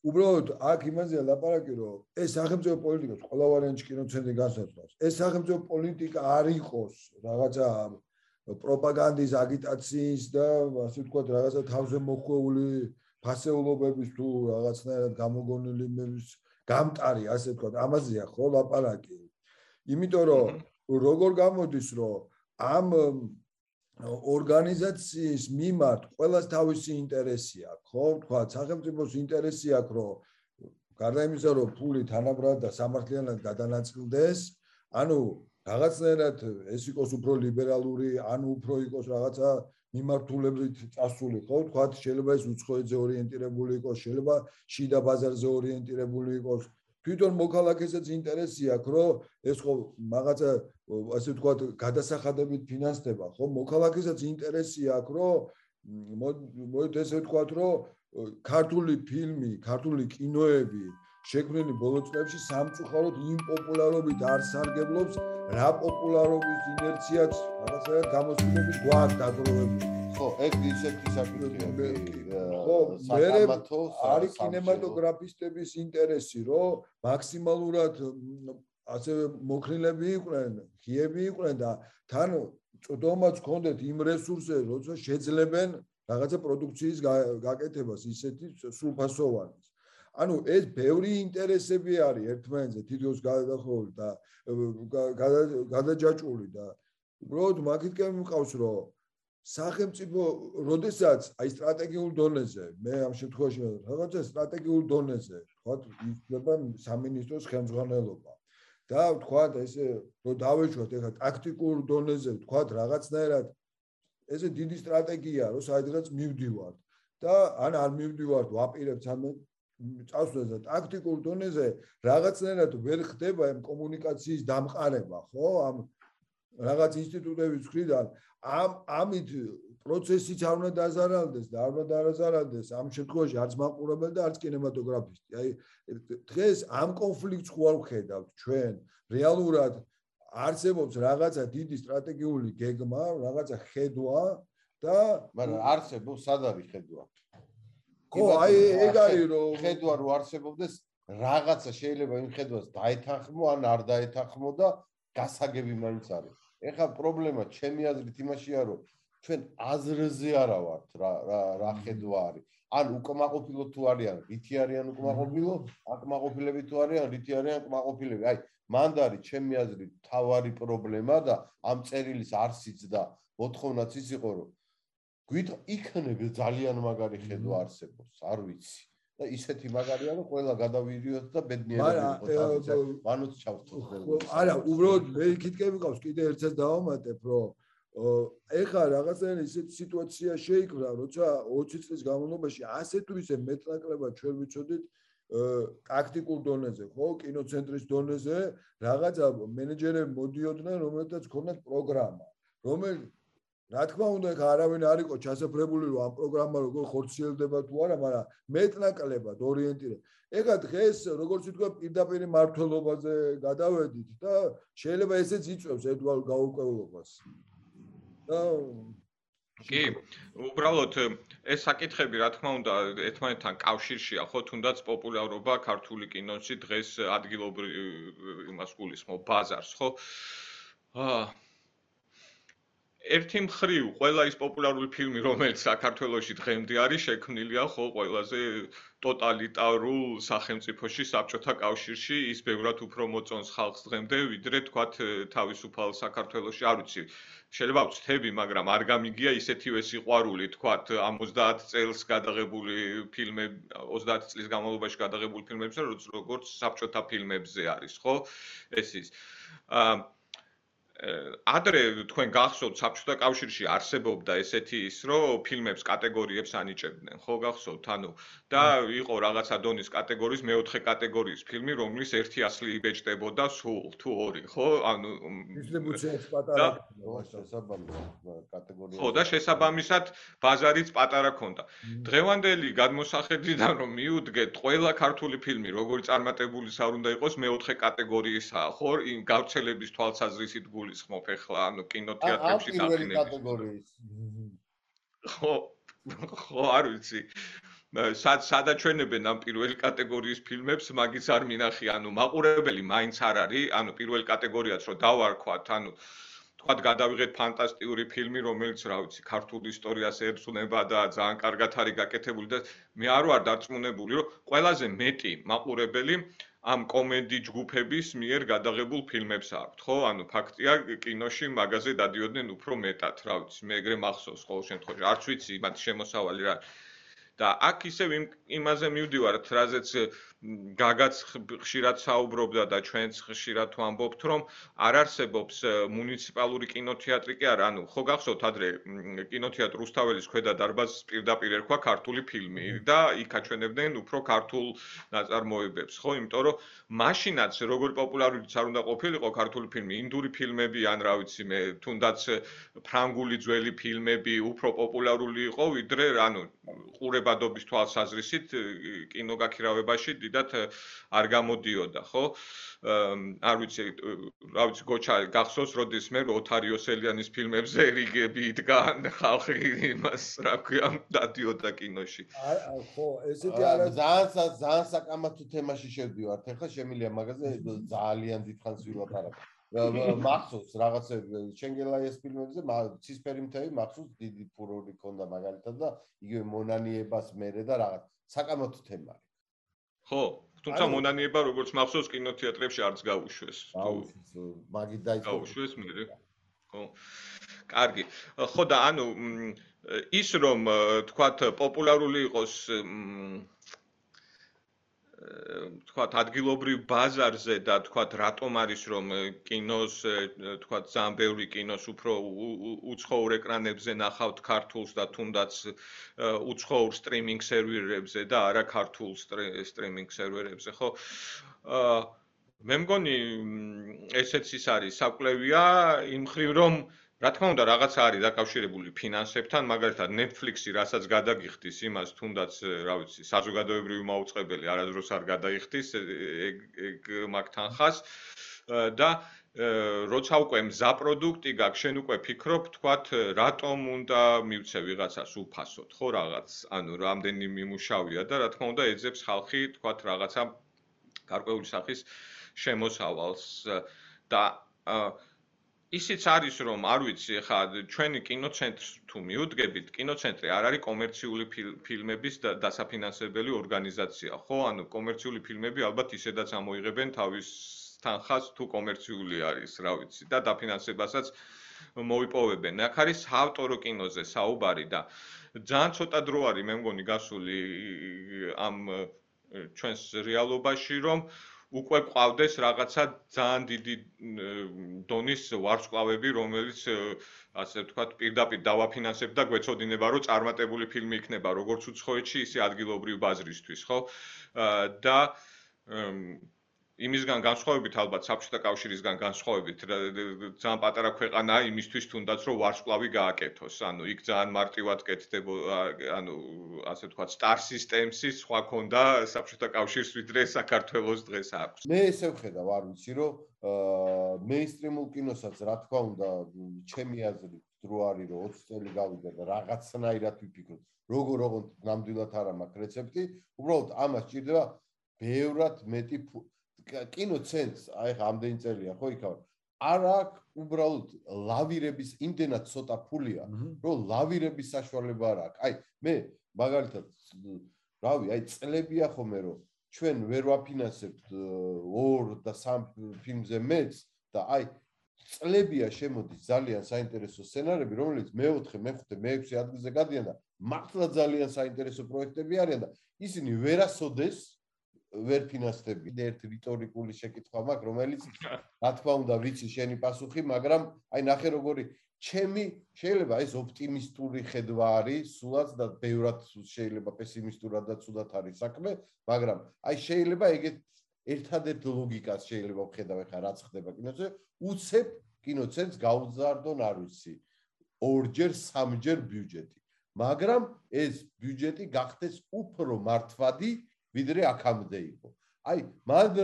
უბრალოდ აქ იმაზეა ლაპარაკი, რომ ეს სახელმწიფო პოლიტიკას ყველა ვარიანტში კინოცენტრი განსაზღვრავს. ეს სახელმწიფო პოლიტიკა არ იყოს რაღაცა პროპაგანდის აგიტაციის და ასე ვთქვათ რაღაცა თავზე მოხვეული ფასეულობების თუ რაღაცნაირად გამოგონილი იმების გამტარი, ასე ვთქვათ, ამაზეა ხო ლაპარაკი. იმიტომ რომ როგორ გამოდის, რომ ამ ორგანიზაციის მიმართ ყოველას თავისი ინტერესი აქვს, ხო? თქვა, სახელმწიფოს ინტერესი აქვს, რომ გარდა იმისა, რომ ფული თანაბრად და სამართლიანად გადანაწილდეს, ანუ რაღაცნაირად ეს იყოს უფრო ლიბერალური, ანუ უფრო იყოს რაღაცა მიმართულებით წასული, ხო? თქვა, შეიძლება ეს უცხოეთზე ორიენტირებული იყოს, შეიძლება შიდა ბაზარზე ორიენტირებული იყოს. თვითონ მოქალაქესაც ინტერესი აქვს, რომ ეს ხო რაღაცა ასე ვთქვათ, გადასახადებით ფინანსდება, ხო? მოქალაქესაც ინტერესი აქვს, რომ მოდი ესე ვთქვათ, რომ ქართული ფილმი, ქართული კინოები შექმნილი ბოლო წლებში სამწუხაროდ იმ პოპულარობით არ სარგებლობს, რა პოპულარობის ინერციაც რაღაცა გამოსვლების გვაქვს დაგროვებული. ხო, ეგ ისეთი საკითხია. ხო, საკამათო არის კინემატოგრაფისტების ინტერესი, რომ მაქსიმალურად ასე მოქრილები იყვნენ, ხიები იყვნენ და თან წვდომაც ქონდეთ იმ რესურსებს, როცა შეძლებენ რაღაცა პროდუქციის გაკეთებას ისეთი სრულფასოვანი. ანუ ეს ბევრი ინტერესები არის ერთმანეთზე თითქოს გადახოვული და გადაჯაჭული და უბრალოდ მაგითკენ მიყავს რომ სახელმწიფო როდესაც აი სტრატეგიულ დონეზე მე ამ შემთხვევაში რაღაცა სტრატეგიულ დონეზე თქვა იქნება სამინისტროს ხელმძღვანელობა და თქვა ესე რომ დავეშვათ ეხლა ტაქტიკურ დონეზე თქვა რაღაცნაირად ესე დიდი სტრატეგია რომ საერთოდ მივდივართ და ან არ მივდივართ ვაპირებთ ამ წასვლას და ტაქტიკურ დონეზე რაღაცნაირად ვერ ხდება ამ კომუნიკაციის დამყარება, ხო? ამ რაღაც ინსტიტუტების მხრიდან ამ ამით პროცესიც არ უნდა დაზარალდეს და არ უნდა დაზარალდეს ამ შემთხვევაში არც მაყურებელი და არც კინემატოგრაფისტი. აი დღეს ამ კონფლიქტს ხო არ ვხედავთ ჩვენ რეალურად არსებობს რაღაცა დიდი სტრატეგიული გეგმა, რაღაცა ხედვა და მაგრამ არსებობს სად არის ხედვა? ხო, აი ეგ არის რომ ხედვა რო არსებობდეს, რაღაცა შეიძლება იმ ხედვას დაეთანხმო ან არ დაეთანხმო და გასაგები მაინც არის. ეხლა პრობლემა ჩემი აზრით იმაშია, რომ ჩვენ აზრზე არა ვართ რა რა რა ხედვა არის. ან უკმაყოფილო თუ არიან, რითი არიან უკმაყოფილო? აკმაყოფილები თუ არიან, რითი არიან უკმაყოფილები? აი, მანდარი ჩემი აზრით თავარი პრობლემა და ამ წერილის არსიც და მოთხოვნაც ის იყო, რომ გვით იქნებ ძალიან მაგარი ხედვა არსებობს, არ ვიცი. და ისეთი მაგარია, რომ ყველა გადავირიოთ და ბედნიერები ვიყოთ. მანუც ჩავთხოვთ. არა, უბრალოდ მე იქითკენ ვიყავს, კიდე ერთსაც დავამატებ, რომ ეხა რაღაცა ისეთი სიტუაცია შეიქმნა, როცა 20 წლის განმავლობაში ასე თუ ისე მეტნაკლებად ჩვენ ვიცოდით ტაქტიკურ დონეზე, ხო, კინოცენტრის დონეზე, რაღაცა მენეჯერები მოდიოდნენ, რომელთაც ქონდათ პროგრამა, რომელიც რა თქმა უნდა, ხა არავინ არ იყო ჩასაფრებული რომ ამ პროგრამა როგორ ხორციელდება თუ არა, მაგრამ მეტნაკლებად ორიენტირება. ეხლა დღეს როგორც ვთქვა, პირდაპირ მართლობაზე გადავედით და შეიძლება ესეც იწვევს ედვალ გაუკვევლობას. და კი, უბრალოდ ეს საკითხები, რა თქმა უნდა, ერთმანეთთან კავშირშია, ხო, თუნდაც პოპულარობა ქართული კინოში დღეს ადგილობრივ იმას გულისხმობ ბაზარს, ხო? აა ერთი მხრივ ყველა ის პოპულარული ფილმი რომელიც საქართველოში დღემდე არის შექმნილია ხო ყველაზე ტოტალიტარულ სახელმწიფოში საბჭოთა კავშირში ის ბევრად უფრო მოწონს ხალხს დღემდე ვიდრე თქვათ თავისუფალ საქართველოში არ ვიცი. შეიძლება ვწთები მაგრამ არ გამიგია ისეთივე სიყვარული თქვათ ამ 30 წელს გადაღებული ფილმები 30 წლის განმავლობაში გადაღებული ფილმებზე როგორც საბჭოთა ფილმებზე არის ხო? ეს ის. აა ადრე თქვენ გახსოვთ საბჭოთა კავშირში არსებობდა ესეთი ის რომ ფილმებს კატეგორიებს ანიჭებდნენ. ხო გახსოვთ? ანუ და იყო რაღაცა დონის კატეგორიის მეოთხე კატეგორიის ფილმი რომლის ერთი ასლი იბეჭდებოდა სულ თუ ორი ხო? ანუ დისტრიბუციაც პატარა კატეგორია ხო და შესაბამისად ბაზარიც პატარა ქონდა. დღევანდელი გადმოსახედიდან რომ მიუდგეთ ყველა ქართული ფილმი როგორი წარმატებული არ უნდა იყოს მეოთხე კატეგორიისაა ხო? იმ გავრცელების თვალსაზრისით გული გულისხმობ ახლა ანუ კინოთეატრებში კატეგორიის. ხო ხო არ ვიცი. სად სადაჩვენებენ ამ პირველი კატეგორიის ფილმებს? მაგის არ მინახი ანუ მაყურებელი მაინც არ არის ანუ პირველი კატეგორიაც რომ დავარქვათ ანუ თქვათ გადავიღეთ ფანტასტიკური ფილმი რომელიც რა ვიცი ქართულ ისტორიას ერწუნება და ძალიან კარგად არის გაკეთებული და მე არ ვარ დარწმუნებული რომ ყველაზე მეტი მაყურებელი ამ კომედი ჯგუფების მიერ გადაღებულ ფილმებს აქვთ, ხო? ანუ ფაქტია, კინოში მაგაზე დადიოდნენ უფრო მეტად, რა ვიცი, მე ეგრე მახსოვს ყოველ შემთხვევაში. არც ვიცი მათ შემოსავალი რა. და აქ ისევ იმაზე მივდივართ, რაზეც გაგაც ხშირად საუბრობდა და ჩვენც ხშირად ვამბობთ, რომ არ არსებობს მუნიციპალური კინოთეატრი. კი არა, ანუ ხო გახსოვთ ადრე კინოთეატრ რუსთაველის ქვედა დარბაზს პირდაპირ ერქვა ქართული ფილმი და იქ აჩვენებდნენ უფრო ქართულ ნაწარმოებებს, ხო, იმიტომ რომ მაშინაც როგორ პოპულარულიც არ უნდა ყოფილიყო ქართული ფილმი, ინდური ფილმები ან რა ვიცი მე, თუნდაც ფრანგული ძველი ფილმები უფრო პოპულარული იყო, ვიდრე ანუ ყურებადობის თვალსაზრისით კინოგაქირავებაში დიდად არ გამოდიოდა, ხო? არ ვიცი, რა ვიცი, გოჩა გახსოვს, როდის მე ოთარიოსელიანის ფილმებზე რიგები იდგან ხალხი იმას, რა ქვია, დადიოდა კინოში. ხო, ესეთი არა ძალიან ძალიან საკამათო თემაში შევდივართ. ახლა შემილია მაგაზე ძალიან დიდხანს ვილაპარაკ. მახსოვს რაღაცა შენგელაიას ფილმებზე ცისფერი მთები მახსოვს დიდი ფურორი ქონდა მაგალითად და იგივე მონანიებას მერე და რაღაც საკამათო თემა არის. ხო, თუმცა მონანიება როგორც მახსოვს კინოთეატრებში არც გაუშვეს. მაგი დაიწყო. გაუშვეს მე. ხო. კარგი. ხო და ანუ ის რომ თქვათ პოპულარული იყოს თქვათ ადგილობრივ ბაზარზე და თქვათ რატომ არის რომ კინოს თქვათ ძალიან ბევრი კინოს უფრო უცხოურ ეკრანებზე ნახავთ ქართულს და თუნდაც უცხოურ სტრიმინგ სერვერებზე და არა ქართულ სტრიმინგ სერვერებზე ხო? მე მგონი ესეც ის არის საკვლევია იმ ხრივ რომ რა თქმა უნდა რაღაცა არის დაკავშირებული ფინანსებთან, მაგალითად Netflix-ი რასაც გადაგიხდის იმას თუნდაც, რა ვიცი, საზოგადოებრივი მაუწყებელი არადროს არ გადაიხდის ეგ მაგთან ხას. და როცა უკვე მზა პროდუქტი გაქვს, შენ უკვე ფიქრობ, თქვათ, რატომ უნდა მივცე ვიღაცას უფასოდ, ხო რაღაც, ანუ რამდენი მიმუშავია და რა თქმა უნდა ეძებს ხალხი, თქვათ, რაღაცა გარკვეული სახის შემოსავალს. და აა ისიც არის რომ არ ვიცი ხა ჩვენი კინოცენტრს თუ მიუდგებით კინოცენტრი არ არის კომერციული ფილმების დასაფინანსებელი ორგანიზაცია. ხო ანუ კომერციული ფილმები ალბათ ისედაც ამოიღებენ თავის თანხას თუ კომერციული არის რა ვიცი და დაფინანსებასაც მოიპოვებენ. აქ არის ავტორო კინოზე საუბარი და ძალიან ცოტა დრო არის მე მგონი გასული ამ ჩვენს რეალობაში რომ უკვე ყავდეს რაღაცა ძალიან დიდი დონის ვარსკვლავები, რომელიც ასე ვთქვათ, პირდაპირ დავაფინანსებ და გვეცოდინება, რომ წარმატებული ფილმი იქნება როგორც უცხოეთში, ისე ადგილობრივ ბაზრისთვის, ხო? და იმისგან განსხვავებით ალბათ საბჭოთა კავშირისგან განსხვავებით ძალიან პატარა ქვეყანა იმისთვის თუნდაც რომ ვარსკვლავი გააკეთოს. ანუ იქ ძალიან მარტივად კეთდება ანუ ასე ვთქვათ star systems-ი სხვა ქონდა საბჭოთა კავშირს ვიდრე საქართველოს დღეს აქვს. მე ესე ვხედავ არ ვიცი რომ მეინსტრიმულ კინოსაც რა თქმა უნდა ჩემი აზრით დრო არის რომ 20 წელი გავიდა და რაღაცნაირად ვიფიქროთ როგორ როგორ ნამდვილად არ მაქვს რეცეპტი უბრალოდ ამას ჭირდება ბევრად მეტი კინოცენტრს, აი ხა ამდენი წელია ხო იქა არ აქვს უბრალოდ ლავირების იმდენად ცოტა ფულია, რომ ლავირების საშუალება არ აქვს. აი მე მაგალითად რავი, აი წლებია ხოლმე რომ ჩვენ ვერ ვაფინანსებთ ორ და სამ ფილმზე მეც და აი წლებია შემოდის ძალიან საინტერესო სცენარები, რომელიც მე-4, მე-5, მე-6 ადგილზე გადიან და მართლა ძალიან საინტერესო პროექტები არიან და ისინი ვერასოდეს ვერ ფინანსდები. ერთ რიტორიკული შეკითხვა მაქვს, რომელიც რა თქმა უნდა ვიცი შენი პასუხი, მაგრამ აი ნახე როგორი ჩემი შეიძლება ეს ოპტიმისტური ხედვა არის, სულაც და ბევრად შეიძლება პესიმისტურადაც უდათ არის საქმე, მაგრამ აი შეიძლება ეგეთ ერთადერთ ლოგიკას შეიძლება ვხედავ ახლა რაც ხდება კინოზე, უცებ კინოცენტრს გაუზარდონ არ ვიცი. ორჯერ, სამჯერ ბიუჯეტი. მაგრამ ეს ბიუჯეტი გახდეს უფრო მართვადი ვიდრე აქამდე იყო. აი, მან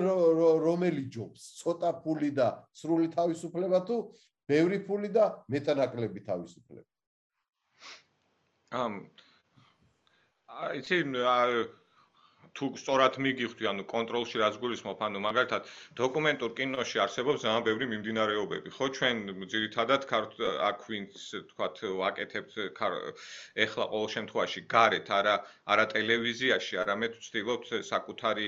რომელი ჯობს, ცოტა ფული და სრული თავისუფლება თუ ბევრი ფული და მეტანაკლები თავისუფლება? ამ აი, ცი თუ სწორად მიგიხვდი, ანუ კონტროლში რაც გულისხმობ, ანუ მაგალითად დოკუმენტურ კინოში არსებობს ძალიან ბევრი მიმდინარეობები, ხო? ჩვენ ძირითადად აქ ვინც თქვათ ვაკეთებთ ეხლა ყოველ შემთხვევაში გარეთ, არა არა ტელევიზიაში, არამედ ვცდილობთ საკუთარი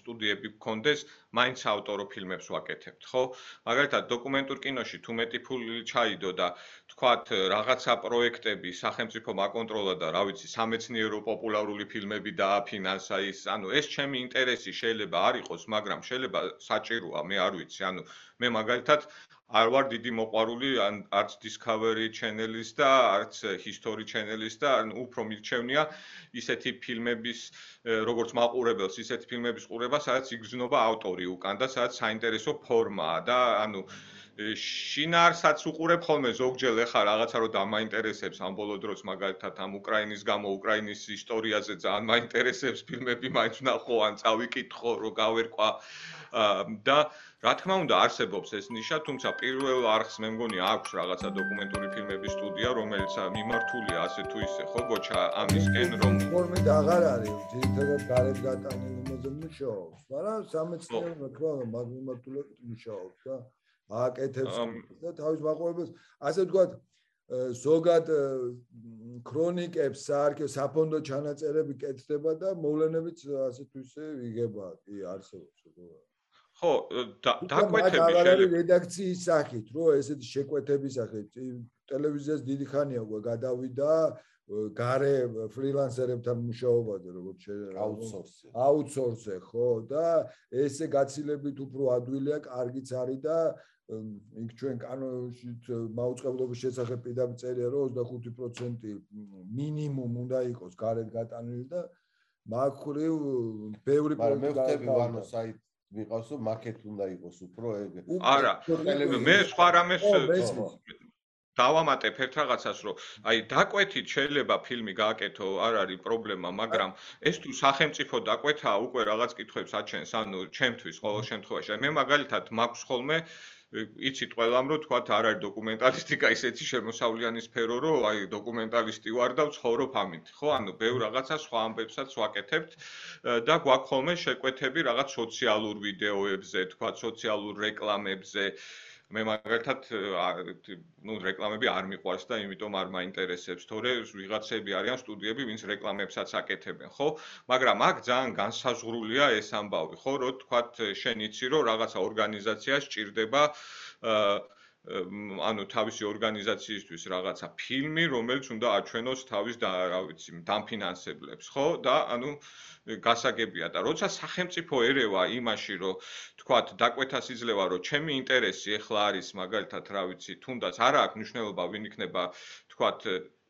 სტუდიები გქონდეს, მაინც ავტორო ფილმებს ვაკეთებთ, ხო? მაგალითად დოკუმენტურ კინოში თუ მეტი ფული ჩაიდო და თქვათ რაღაცა პროექტები სახელმწიფო მაკონტროლა და რა ვიცი, სამეცნიერო პოპულარული ფილმები დააფინანსა ის, ანუ ეს ჩემი ინტერესი შეიძლება არ იყოს, მაგრამ შეიძლება საჭიროა, მე არ ვიცი, ანუ მე მაგალითად არ ვარ დიდი მოყვარული ან არც Discovery Channel-ის და არც History Channel-ის და ან უფრო მირჩევნია ისეთი ფილმების როგორც მაყურებელს ისეთი ფილმების ყურება, სადაც იგრძნობა ავტორი უკან და სადაც საინტერესო ფორმაა და ანუ შინაარსაც უყურებ ხოლმე ზოგჯერ ეხა რაღაცა რომ დამაინტერესებს ამ ბოლო დროს მაგალითად ამ უკრაინის გამო უკრაინის ისტორიაზე ძალიან მაინტერესებს ფილმები მაინც ვნახო ან წავიკითხო რომ გავერკვა და რა თქმა უნდა არსებობს ეს ნიშა თუმცა პირველ არხს მე მგონი აქვს რაღაცა დოკუმენტური ფილმების სტუდია რომელიც მიმართულია ასე თუ ისე ხო გოჩა ამისკენ რომ ფორმე და აღარ არის ძირითადად გარეთ გატანილ მუშაობს მაგრამ სამეცნიერო რა თქმა უნდა მაგ მიმართულებით მუშაობს და აკეთებს და თავის მაყურებელს. ასე ვთქვათ ზოგად ქრონიკებს საარქივო საფონდო ჩანაწერები კეთდება და მოვლენებიც ასე თუ ისე იგება კი არსებობს ხო დაკვეთები შეიძლება რედაქციის სახით რო ესეთი შეკვეთების სახით. ტელევიზიას დიდი ხანია უკვე გადავიდა გარე ფრილანსერებთან მუშაობაზე როგორც აუთსორსი აუთსორსე ხო და ესე გაცილებით უფრო ადვილია კარგიც არის და იქ ჩვენ კანონში მაუწყებლობის შესახებ პირდაპირ წერია რომ 25% მინიმუმ უნდა იყოს გარეთ გატანილი და მაგხრივ ბევრი პროექტი მე ვხდები ვანო საით მიყავს რომ მაკეტ უნდა იყოს უფრო ეგ არა მე სხვა რამეს დავამატებ ერთ რაღაცას რომ აი დაკვეთით შეიძლება ფილმი გააკეთო არ არის პრობლემა მაგრამ ეს თუ სახელმწიფო დაკვეთაა უკვე რაღაც კითხვებს აჩენს ანუ ჩემთვის ყოველ შემთხვევაში. მე მაგალითად მაქვს ხოლმე იცით ყველამ რომ თქვათ არ არის დოკუმენტალისტიკა ისეთი შემოსავლიანი სფერო რომ აი დოკუმენტალისტი ვარ და ვცხოვრობ ამით. ხო ანუ ბევრ რაღაცა სხვა ამბებსაც ვაკეთებთ და გვაქვს ხოლმე შეკვეთები რაღაც სოციალურ ვიდეოებზე თქვათ სოციალურ რეკლამებზე მე მაგალითად ნუ რეკლამები არ მიყვარს და იმიტომ არ მაინტერესებს, თორე ვიღაცები არიან სტუდიები, ვინც რეკლამებსაც აკეთებენ, ხო? მაგრამ აქ ძალიან განსაზღვრულია ეს ამბავი, ხო, რომ თქვათ შენ იცი, რომ რაღაცა ორგანიზაცია სჭირდება აა ანუ თავისი ორგანიზაციისთვის რაღაცა ფილმი, რომელიც უნდა აჩვენოს თავის და რა ვიცი, დამფინანსებლებს, ხო? და ანუ გასაგებია და როცა სახელმწიფო ერევა იმაში, რომ თქვათ, დაკვეთას იძლევა, რომ ჩემი ინტერესი ეხლა არის მაგალითად, რა ვიცი, თუნდაც არა აქვს მნიშვნელობა, ვინ იქნება თქვათ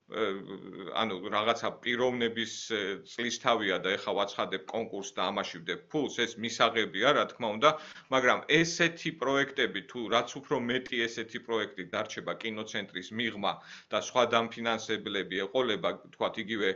ანუ რაღაცა პიროვნების წლის თავია და ეხა ვაცხადებ კონკურსს და ამაში ვდებ ფულს, ეს მისაღებია, რა თქმა უნდა, მაგრამ ესეთი პროექტები თუ რაც უფრო მეტი ესეთი პროექტი დარჩება კინოცენტრის მიღმა და სხვა დამფინანსებლები ეყოლება, თქვათ იგივე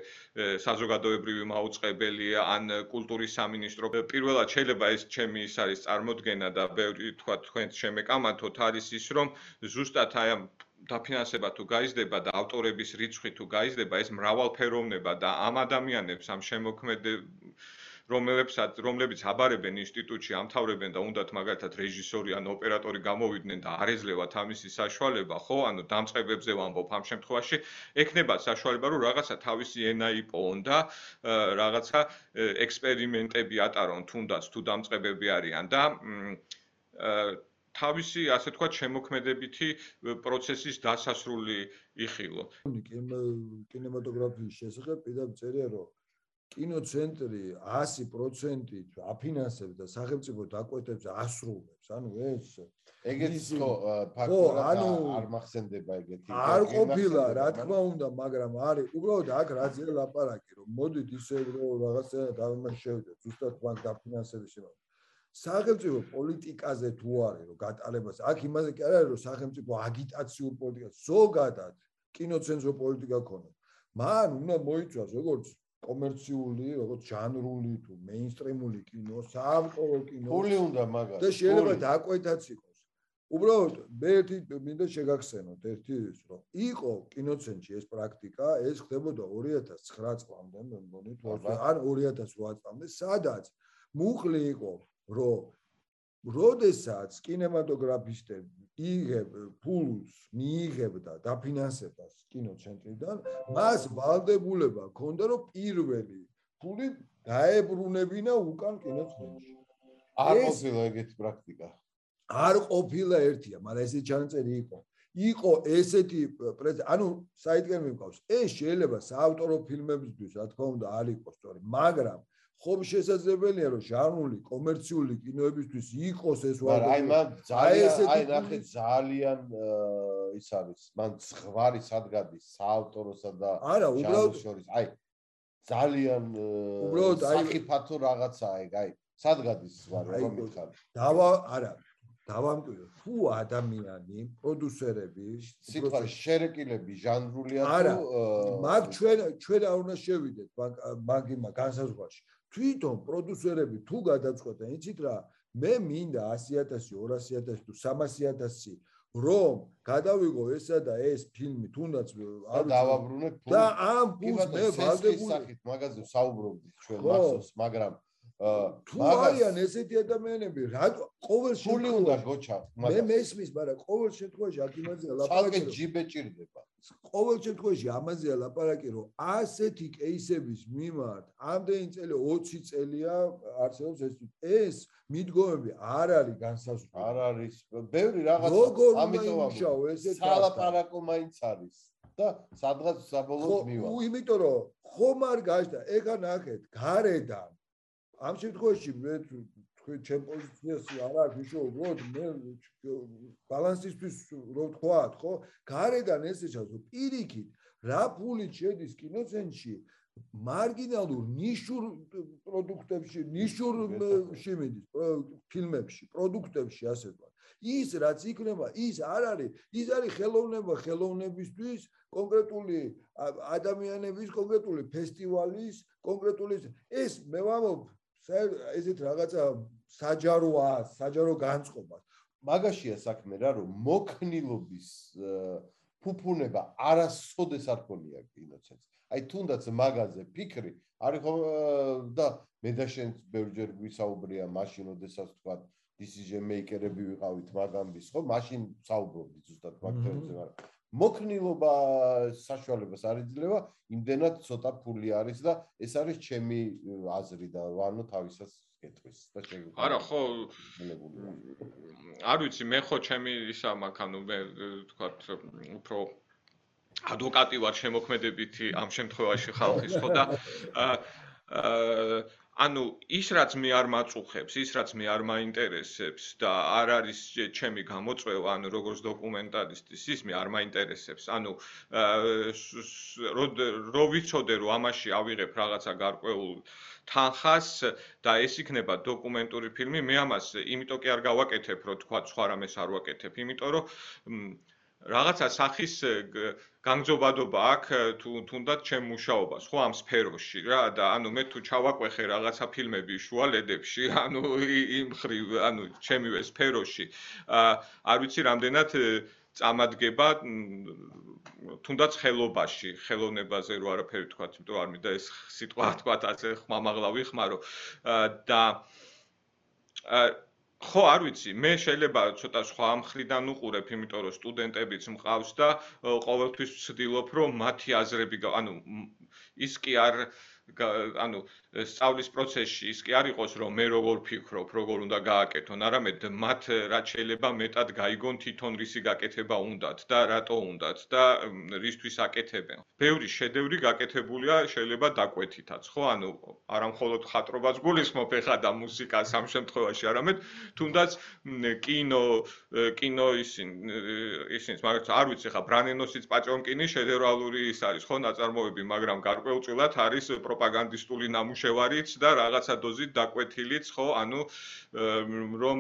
საზოგადოებრივი მაუწყებელი ან კულტურის სამინისტრო, პირველად შეიძლება ეს ჩემი ის არის წარმოქმნა და ბევრი თქვათ თქვენ შემეკამათოთ არის ის რომ ზუსტად აი ამ დაფინანსება თუ გაიზრდება და ავტორების რიცხვი თუ გაიზრდება, ეს მრავალფეროვნება და ამ ადამიანებს, ამ შემოქმედებ რომლებსაც რომლებიც აბარებენ ინსტიტუტში, ამთავრებენ და უნდათ მაგალითად რეჟისორი ან ოპერატორი გამოვიდნენ და არ ეძლევათ ამისი საშუალება, ხო, ანუ დამწყებებზე ვამბობ ამ შემთხვევაში, ექნება საშუალება, რომ რაღაცა თავისი ენა იპოვონ და რაღაცა ექსპერიმენტები ატარონ, თუნდაც თუ დამწყებები არიან და თავისი ასე თქვა შემოქმედებითი პროცესის დასასრული იხილო. კინემატოგრაფიის შესახებ პირდაპირ წერია რომ კინოცენტრი 100% აფინანსებს და სახელმწიფო დაკვეთებს ასრულებს. ანუ ეს ეგეც ხო ფაქტორად არ მახსენდება ეგეთი. არ ყოფილა, რა თქმა უნდა, მაგრამ არის უბრალოდ აქ რაზე ლაპარაკი რომ მოდით ისე რომ რაღაცა დავიმაშავდეთ ზუსტად ბანკ დაფინანსების შემო სახელმწიფო პოლიტიკაზე თუ არის რომ გატარებას აქ იმაზე კი არ არის რომ სახელმწიფო აგიტაციურ პოლიტიკას ზოგადად კინოცენზო პოლიტიკა ქონოს მან უნდა მოიწვას როგორც კომერციული, როგორც ჟანრული თუ მეინსტრიმული კინო, საავტორო კინო. ფული უნდა მაგას. და შეიძლება დაკვეთაც იყოს. უბრალოდ მე ერთი მინდა შეგახსენოთ ერთი ის რომ იყო კინოცენტრში ეს პრაქტიკა ეს ხდებოდა 2009 წლამდე მე მგონი თუ ან 2008 წლამდე სადაც მუხლი იყო რომ როდესაც კინემატოგრაფისტები იღებ ფულს მიიღებდა დაფინანსებას კინოცენტრიდან მას ვალდებულება ჰქონდა რომ პირველი ფული დაებრუნებინა უკან კინოცენტრში არ ყოფილა ეგეთი პრაქტიკა არ ყოფილა ერთია, მაგრამ ესე ჩანაწერი იყო. იყო ესეთი ანუ საითგან მიყავს. ეს შეიძლება საავტორო ფილმებისთვის, რა თქმა უნდა, არ იყოს სწორი, მაგრამ ხომ შესაძლებელია რომ ჟანრული კომერციული კინოებისთვის იყოს ეს ვარ. აი მან ძალიან აი ნახე ძალიან ის არის. მან ზღვარი სადგადის საავტოროსა და არა, უბრალოდ შორის. აი ძალიან უბრალოდ აი საფათო რაღაცაა ეგ, აი სადგადის ზღვარი, რომ მითხარი. დავა არა, დავამკვიდრო თუ ადამიანი პროდიუსერები სიტყვა შერეკილები ჟანრულია თუ არა მაგ ჩვენ ჩვენ არ უნდა შევიდეთ მაგ იმა განსაზღვრაში თვითონ პროდიუსერები თუ გადაწყვეტენ იცით რა მე მინდა 100000 200000 თუ 300000 რომ გადავიღო ესა და ეს ფილმი თუნდაც არ დავაბრუნე ფულს და ამ ფულს მე ვალდებული მაგაზე საუბრობდით ჩვენ მახსოვს მაგრამ თუ არიან ესეთი ადამიანები, რატო ყოველ შემთხვევაში უნდა გოჩა, მაგრამ მე მესმის, მაგრამ ყოველ შემთხვევაში აქ იმაზეა ლაპარაკი. ალკე ჯიბე ჭირდება. ყოველ შემთხვევაში ამაზეა ლაპარაკი, რომ ასეთი кейსების მიმართ ამდენი წელი 20 წელია არსებობს ეს ეს მიდგომები არ არის განსაზღვრული. არ არის. ბევრი რაღაც ამიტომ ამუშავო ესეთი სალაპარაკო მაინც არის. და სადღაც საბოლოოდ მივა. ხო, იმიტომ რომ ხომ არ გაჩნდა, ეხა ნახეთ, გარედან ამ შემთხვევაში მე თქვენ ჩემ პოზიციას არ აქვს უშო უბრალოდ მე ბალანსისთვის რო თქვათ ხო? გარედან ესე ჩაძო პირიქით რა ფული შედის კინოცენტრში მარგინალურ ნიშურ პროდუქტებში ნიშურ შემედის ფილმებში პროდუქტებში ასე ვთქვა ის რაც იქნება ის არ არის ის არის ხელოვნება ხელოვნებისთვის კონკრეტული ადამიანების კონკრეტული ფესტივალის კონკრეტული ეს მე ვამბობ ესეთ რაღაცა საჯაროა, საჯარო განწყობა. მაგაშია საქმე რა, რომ მოქნილობის ფუფუნება არასოდეს არ ქონია კინოცენტრს. აი თუნდაც მაგაზე ფიქრი არის ხო და მე და შენ ბევრჯერ გვისაუბრია მაშინ, ოდესაც თქვა decision maker-ები ვიყავით მაგამბის, ხო? მაშინ საუბრობდით ზუსტად მაგთებზე, მაგრამ მოქნილობა საშუალებას არ იძლევა, იმდენად ცოტა ფული არის და ეს არის ჩემი აზრი და ანუ თავისას კითხვის და შეგვიძლია. არა, ხო. არ ვიცი, მე ხო ჩემი ისა მაქვს, ანუ მე თქვათ უფრო ადვოკატი ვარ შემოქმედებითი ამ შემთხვევაში ხალხის ხო და აა ანუ ის რაც მე არ მაწუხებს, ის რაც მე არ მაინტერესებს და არ არის ჩემი გამოწვევა, ანუ როგორც დოკუმენტალისტის, ის მე არ მაინტერესებს. ანუ რო ვიცოდე რომ ამაში ავიღებ რაღაცა გარკვეულ თანხას და ეს იქნება დოკუმენტური ფილმი, მე ამას იმიტომ კი არ გავაკეთებ, რომ თქვა სხვა რამეს არ ვაკეთებ, იმიტომ რომ რაღაცა სახის განგზობადობა აქვს თუ თუნდაც ჩემ მუშაობას ხო ამ სფეროში რა და ანუ მე თუ ჩავაყვეხე რაღაცა ფილმები შუალედებში ანუ იმ ხრივ ანუ ჩემივე სფეროში არ ვიცი რამდენად წამადგება თუნდაც ხელობაში ხელოვნებაზე რო არაფერი თქვა იმიტომ არ მინდა ეს სიტყვა თქვა ასე ხმამაღლა ვიხმარო და ხო, არ ვიცი, მე შეიძლება ცოტა სხვა ამხრიდან უყურებ, იმიტომ რომ სტუდენტებიც მყავს და ყოველთვის ვცდილობ, რომ მათი აზრები, ანუ ის კი არ ანუ სწავლის პროცესში ის კი არ იყოს რომ მე როგორ ფიქრობ, როგორ უნდა გააკეთონ, არამედ მათ რაც შეიძლება მეტად გაიგონ თვითონ რისი გაკეთება უნდათ და რატო უნდათ და რისთვის აკეთებენ. ბევრი შედევრი გაკეთებულია შეიძლება დაკვეთითაც, ხო? ანუ არა მხოლოდ ხატრობას გულისხმობ ეხა და მუსიკას ამ შემთხვევაში, არამედ თუნდაც კინო, კინო ისინ ისინს, მაგრამ არ ვიცი ხა ბრანენოსიც პაჭონკინი შედევრალური ის არის, ხო, ნაწარმოები, მაგრამ გარკვეულწილად არის პროპაგანდისტული ნამუშევარიც და რაღაცა დოზით დაკვეთილიც, ხო, ანუ რომ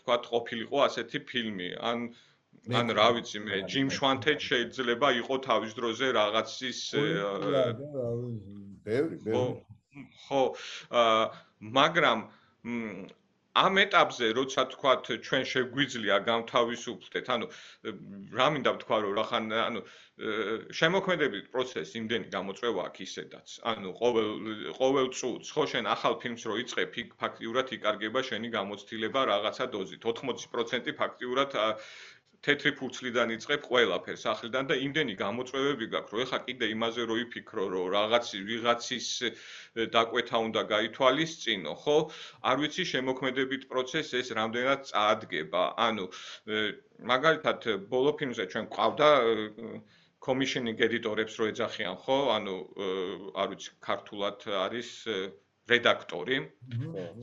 თქვა ყოფილიყო ასეთი ფილმი, ან ან რა ვიცი მე, ჯიმ შვანთეჯ შეიძლება იყო თავის დროზე რაღაცის ბევრი, ბევრი. ხო, მაგრამ ამ ეტაპზე როცა თქვათ ჩვენ შეგვიძლია გამთავისუფლდეთ, ანუ რა მინდა ვთქვა რომ რახან ანუ შემოქმედებით პროცესი იმდენი გამოწვევა აქვს ისედაც. ანუ ყოველ ყოველ წუთს ხო შენ ახალ ფილმს რო იწყებ, ფაქტიურად იკარგება შენი გამოცდილება რაღაცა დოზით. 80% ფაქტიურად თეთრი ფურცლიდან იწყებ ყველაფერს ახლიდან და იმდენი გამოწვევები გაქვს, რომ ეხა კიდე იმაზე რო იფიქრო, რომ რაღაცი ვიღაცის დაკვეთა უნდა გაითვალისწინო, ხო? არ ვიცი შემოქმედებით პროცესს ეს რამდენად წაადგება. ანუ მაგალითად ბოლო ფილმზე ჩვენ ყავდა კომიშენინგ ედიტორებს რო ეძახიან, ხო? ანუ არ ვიცი ქართულად არის რედაქტორი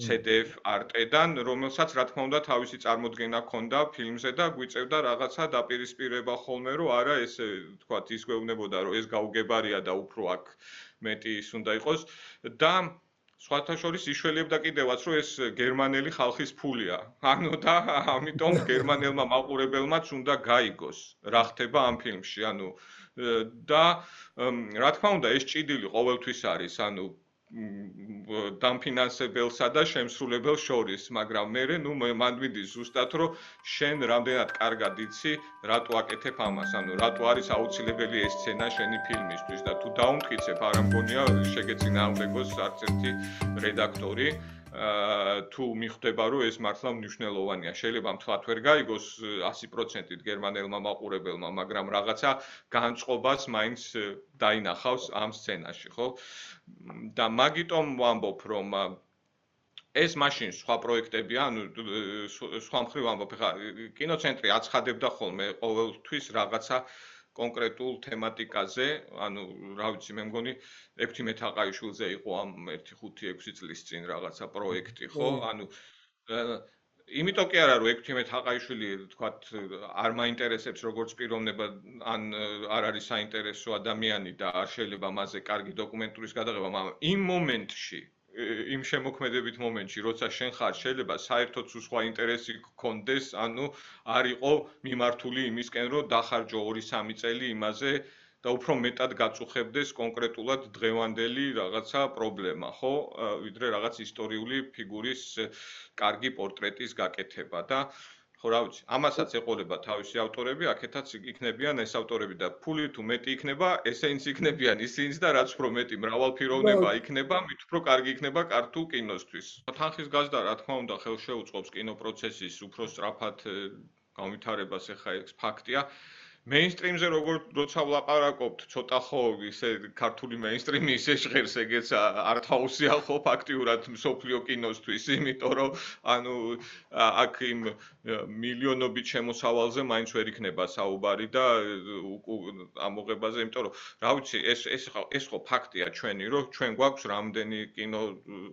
CDF Arte-დან, რომელსაც რა თქმა უნდა თავისი წარმოდგენა ჰქონდა ფილმზე და გვიწევდა რაღაცა დაპირისპირება ხოლმე, რომ არა ეს თქვა ის გვეუბნებოდა, რომ ეს გაუგებარია და უფრო აქ მეტი ის უნდა იყოს და სხვათა შორის იშველებდა კიდევაც, რომ ეს გერმანელი ხალხის ფულია. ანუ და ამიტომ გერმანელმა მაყურებელმაც უნდა გაიგოს რა ხდება ამ ფილმში. ანუ და რა თქმა უნდა ეს ჭიდილი ყოველთვის არის, ანუ დამფინანსებელსა და შემსრულებელს შორის, მაგრამ მე ნუ მან ვიდი ზუსტად რომ შენ რამდენად კარგად იცი, რატო აკეთებ ამას, ანუ რატო არის აუცილებელი ეს სცენა შენი ფილმისთვის და თუ დაუმტკიცებ, არ ამგონია შეგეცინააღმდეგოს არც ერთი რედაქტორი. თუ მიხვდება რომ ეს მართლა მნიშვნელოვანია. შეიძლება მთლად ვერ გაიგოს 100%-ით გერმანელმა მაყურებელმა მაგრამ რაღაცა განწყობას მაინც დაინახავს ამ სცენაში ხო? და მაგიტომ ვამბობ რომ ეს მაშინ სხვა პროექტებია ანუ სხვა მხრივ ვამბობ ხა კინოცენტრი აცხადებდა ხოლმე ყოველთვის რაღაცა კონკრეტულ თემატიკაზე, ანუ რა ვიცი, მე მგონი ექვთიმე თაყაიშვილზე იყო ამ 1-5-6 წლის წინ რაღაცა პროექტი, ხო? ანუ იმიტომ კი არა რომ ექვთიმე თაყაიშვილი თქვათ არ მაინტერესებს როგორც პიროვნება ან არ არის საინტერესო ადამიანი და არ შეიძლება მასზე კარგი დოკუმენტურის გადაღება, მაგრამ იმ მომენტში იმ შემოქმედებით მომენტში, როცა შენ ხარ, შეიძლება საერთოდ სხვა ინტერესი გქონდეს, ანუ არ იყო მიმართული იმისკენ, რომ დახარჯო 2-3 წელი იმაზე და უფრო მეტად გაწუხებდეს კონკრეტულად დღევანდელი რაღაცა პრობლემა, ხო? ვიდრე რაღაც ისტორიული ფიგურის კარგი პორტრეტის გაკეთება და ხო რა ვიცი, ამასაც ეყოლება თავისი ავტორები, აქეთაც იქნებიან ეს ავტორები და ფული თუ მეტი იქნება, ესეც იქნებიან ისინიც და რაც უფრო მეტი მრავალფეროვნება იქნება, მით უფრო კარგი იქნება კარტულ კინოსთვის. თანხის გაზდა რა თქმა უნდა ხელშეუწყობს კინოპროცესის უფრო სწრაფად განვითარებას, ეხა ეს ფაქტია. მეინსტრიმზე როგორ როცა ვლაპარაკობთ, ცოტა ხო ისე ქართული მეინსტრიმი ისე ჟღერს ეგეც არტჰაუსია ხო ფაქტიურად სოფლიო კინოსთვის, იმიტომ რომ ანუ აქ იმ მილიონობით შემოსავალზე მაინც ვერ იქნება საუბარი და ამოღებაზე, იმიტომ რომ რა ვიცი, ეს ეს ეს ხო ფაქტია ჩვენი, რომ ჩვენ გვაქვს რამდენი კინო,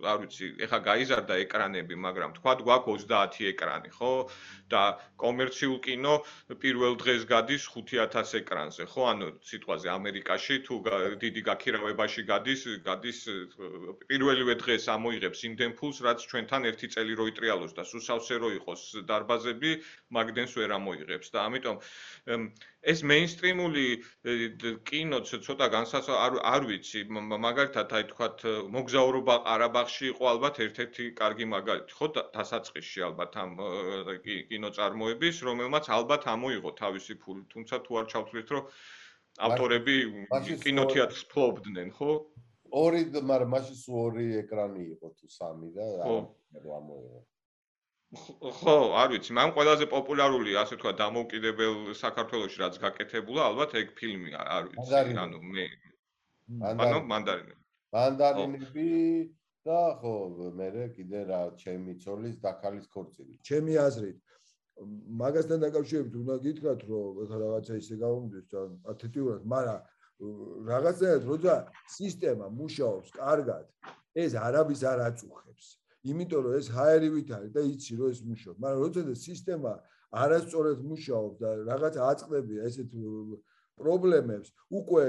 არ ვიცი, ეხა გაიზარდა ეკრანები, მაგრამ თქვა გვაქვს 30 ეკრანი, ხო? და კომერციულ კინო პირველ დღეს გადის 5000 ეკრანზე, ხო? ანუ სიტყვაზე ამერიკაში თუ დიდი გაქირავებაში გადის, გადის პირველივე დღეს ამოიღებს იმდენ ფულს, რაც ჩვენთან ერთი წელი რო იტრიალოს და სუსავსე რო იყოს დარბაზები, მაგდენს ვერ ამოიღებს და ამიტომ ეს მეინსტრიმული კინოც ცოტა განსაცვალ არ არ ვიცი, მაგალითად აი თქვათ მოგზაურობა ყარაბაღში იყო ალბათ ერთ-ერთი კარგი მაგალითი, ხო? დასაწყისში ალბათ ამ კინოწარმოების, რომელმაც ალბათ ამოიღო თავისი ფული, თუმცა თუ არ ჩავთვლით, რომ ავტორები კინოთეატრს ფლობდნენ, ხო? ორი, მაგრამ მაშინ სულ ორი ეკრანი იყო თუ სამი და ამოიღო. ხო, არ ვიცი, მაგრამ ყველაზე პოპულარული, ასე თქვა, დამოუკიდებელ საქართველოსში რაც გაკეთებულა, ალბათ ეგ ფილმი არ ვიცი, ანუ მე ანუ მანდარინები. მანდარინები და ხო, მე კიდე რა, ჩემი ცოლის დაკალის ქორწილი. ჩემი აზრით მაგასთან დაკავშირებით უნდა გითხრათ, რომ ეხლა რაღაცა ისე გამომდის, ათეთიურად, მაგრამ რაღაცაა, როცა სისტემა მუშაობს კარგად, ეს არავის არ აწუხებს. იმიტომ რომ ეს ჰაერივით არის და იცი რომ ეს მუშაობს. მაგრამ როდესაც სისტემა არასწორად მუშაობს და რაღაც აწყდებია ესეთ პრობლემებს, უკვე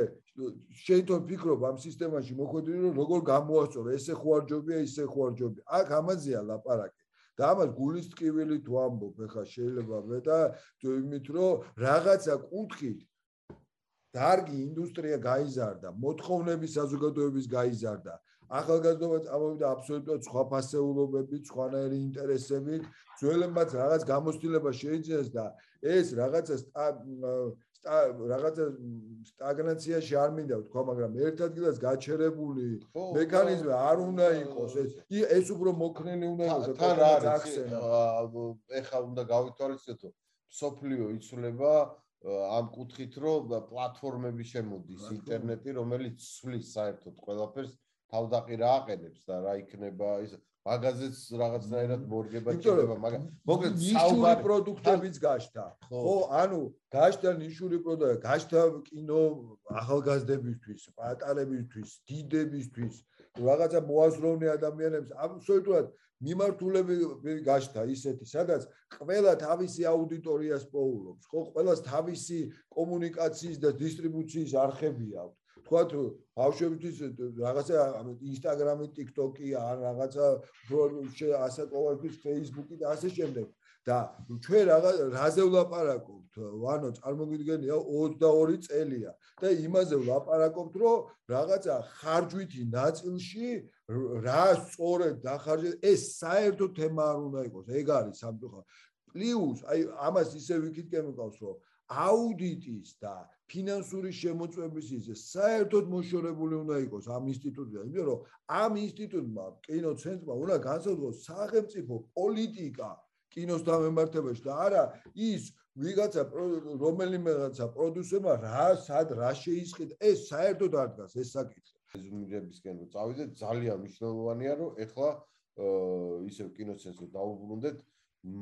შეიძლება ფიქრობ ამ სისტემაში მოხვედრილი რომ როგორ გამოასწორო, ესე ხო არ ჯობია, ისე ხო არ ჯობია. აქ ამაზეა ლაპარაკი. და ამას გულისტკივილით ვამბობ, ეხლა შეიძლება მე და იმით რომ რაღაცა კუთხით დარგი ინდუსტრია გაიზარდა, მოთხოვნების საზოგადოების გაიზარდა. ახალგაზრდობა წამოვიდა აბსოლუტურად სხვა ფასეულობებით, სხვანაირი ინტერესებით, ძველებმაც რაღაც გამოცდილება შეიძინეს და ეს რაღაცა რაღაცა სტაგნაციაში არ მინდა ვთქვა, მაგრამ ერთ ადგილას გაჩერებული მექანიზმი არ უნდა იყოს ეს. ეს უფრო მოქნილი უნდა იყოს და თან არის ეხა უნდა გავითვალისწინოთ სოფლიო იცვლება ამ კუთხით რომ პლატფორმები შემოდის ინტერნეტი რომელიც ცვლის საერთოდ ყველაფერს თავდაყირა აყენებს და რა იქნება ის მაგაზეც რაღაცნაირად მორგება ჭირდება, მაგრამ მოკლედ საუბარი პროდუქტებიც გაშთა. ხო, ანუ გაშთა ნიშური პროდუქტი, გაშთა კინო ახალგაზრდებისთვის, პატარებისთვის, დიდებისთვის, რაღაცა მოაზროვნე ადამიანებს აბსოლუტურად მიმართულები გაშთა ისეთი, სადაც ყველა თავისი აუდიტორიას პოულობს, ხო, ყველას თავისი კომუნიკაციის და დისტრიბუციის არხები აქვს. თქვა თუ ბავშვებისთვის რაღაცა ინსტაგრამი, ტიკტოკი ან რაღაცა ასე ყოველთვის ფეისბუქი და ასე შემდეგ. და ჩვენ რაღა რაზე ვლაპარაკობთ? ვანო წარმოგიდგენია 22 წელია და იმაზე ვლაპარაკობთ რომ რაღაცა ხარჯვითი ნაწილში რა სწორედ დახარჯეთ ეს საერთო თემა არ უნდა იყოს. ეგ არის სამწუხაროდ. პლუს აი ამას ისე ვიქით მეკავს რომ აუდიტის და ფინანსური შემოწმების ის საერთოდ მოშორებული უნდა იყოს ამ ინსტიტუტიდან, იმიტომ რომ ამ ინსტიტუტმა კინოცენტრმა უნდა განსაზღვროს სახელმწიფო პოლიტიკა კინოს დამემართებაში და არა ის ვიღაცა რომელიმეღაცა პროდიუსერმა რა სად რა შეისყიდა ეს საერთოდ არ დგას ეს საკითხი. ზუმირებისკენ რომ წავიდეთ ძალიან მნიშვნელოვანია რომ ეხლა ისევ კინოცენტრს დაუბრუნდეთ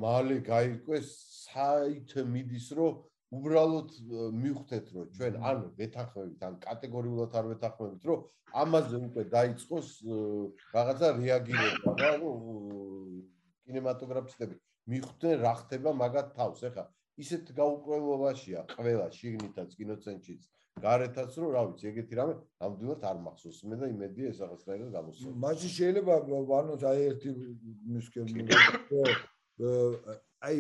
მალე გაიკვეს საით მიდის რომ უბრალოდ მივხვდეთ რომ ჩვენ ან ვეთანხმებით ან კატეგორიულად არ ვეთანხმებით რომ ამაზე უკვე დაიწყოს რაღაცა რეაგირება რა კინემატოგრაფისტები მივხვდნენ რა ხდება მაგათ თავს. ეხა ისეთ გაუკველვაშია ყველა შიგნითაც კინოცენტრიც გარეთაც რომ რა ვიცი ეგეთი რამე ნამდვილად არ მახსოვს. მე და იმედია ეს რაღაც რაიმე გამოსულა მაგის შეიძლება ვანოს აი ერთი მისკენ აი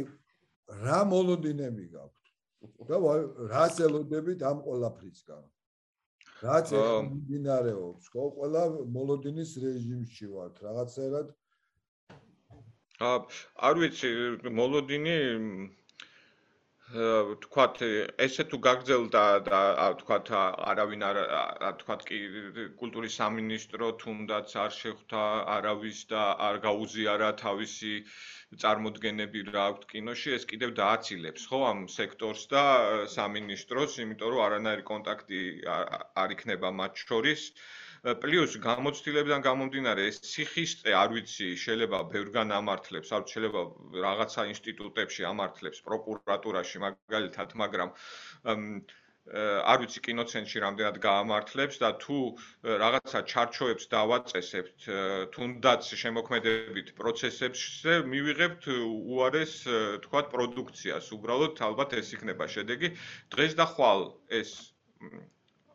რა მოლოდინები გაქვს და რას ელოდებით ამ ყოლაფრისგან? რაც მიმდინარეობს, ხო, ყველა მოლოდინის რეჟიმში ვართ, რაღაცერად აა არ ვიცი, მოლოდინი თქვათ ესე თუ გაგზელდა და თქვათ არავინ არ თქვათ კი კულტურის სამინისტრო თუნდაც არ შეხვდა არავის და არ გაუზიარა თავისი წარმოდგენები რა აქვს კინოში ეს კიდევ დააცილებს ხო ამ სექტორს და სამინისტროს იმიტომ რომ არანაირი კონტაქტი არ იქნება მათ შორის. პლუს გამოცდილებიდან გამომდინარე ეს ციხისტე არ ვიცი შეიძლება ბევრგან ამართლებს არ შეიძლება რაღაცა ინსტიტუტებში ამართლებს პროკურატურაში მაგალითად მაგრამ არ ვიცი კინოცენტრში რამდენად გაამართლებს და თუ რაღაცა ჩარჩოებს დავაწესებთ თუნდაც შემოქმედებით პროცესებზე მივიღებთ უარეს თქვათ პროდუქციას. უბრალოდ ალბათ ეს იქნება შედეგი. დღეს და ხვალ ეს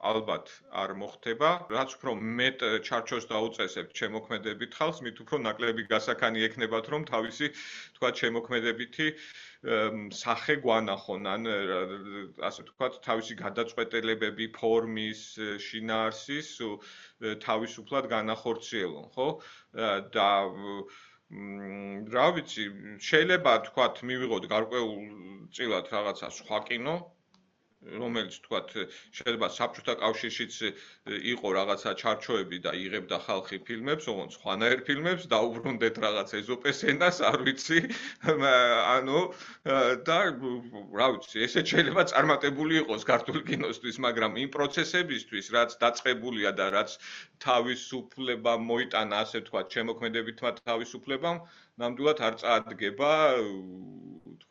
ალბათ არ მოხდება. რაც უფრო მეტ ჩარჩოს დაუწესებთ შემოქმედებით ხალხს, მით უფრო ნაკლები გასახანი ექნებათ, რომ თავისი თქვა შემოქმედებითი სახე გვანახონ, ან ასე თქვა, თავისი გადაწყვეტილებები ფორმის, შინაარსის თავისუფლად განახორციელონ, ხო? და რა ვიცი, შეიძლება თქვა, მივიღოთ გარკვეულ წილად რაღაცა სხვა კინო, რომელიც თქვათ შეიძლება საბჭოთა კავშირშიც იყო რაღაცა ჩარჩოები და იღებდა ხალხი ფილმებს, ოღონდ სხვანაირ ფილმებს და უბრუნდეთ რაღაც ეზოპეს ენას, არ ვიცი. ანუ და რა ვიცი, ესე შეიძლება წარმატებული იყოს ქართულ კინოსთვის, მაგრამ იმ პროცესებისთვის, რაც დაწყებულია და რაც თავისუფლება მოიტანა, ასე ვთქვათ, შემოქმედებითმა თავისუფლებამ, ნამდვილად არ წაადგება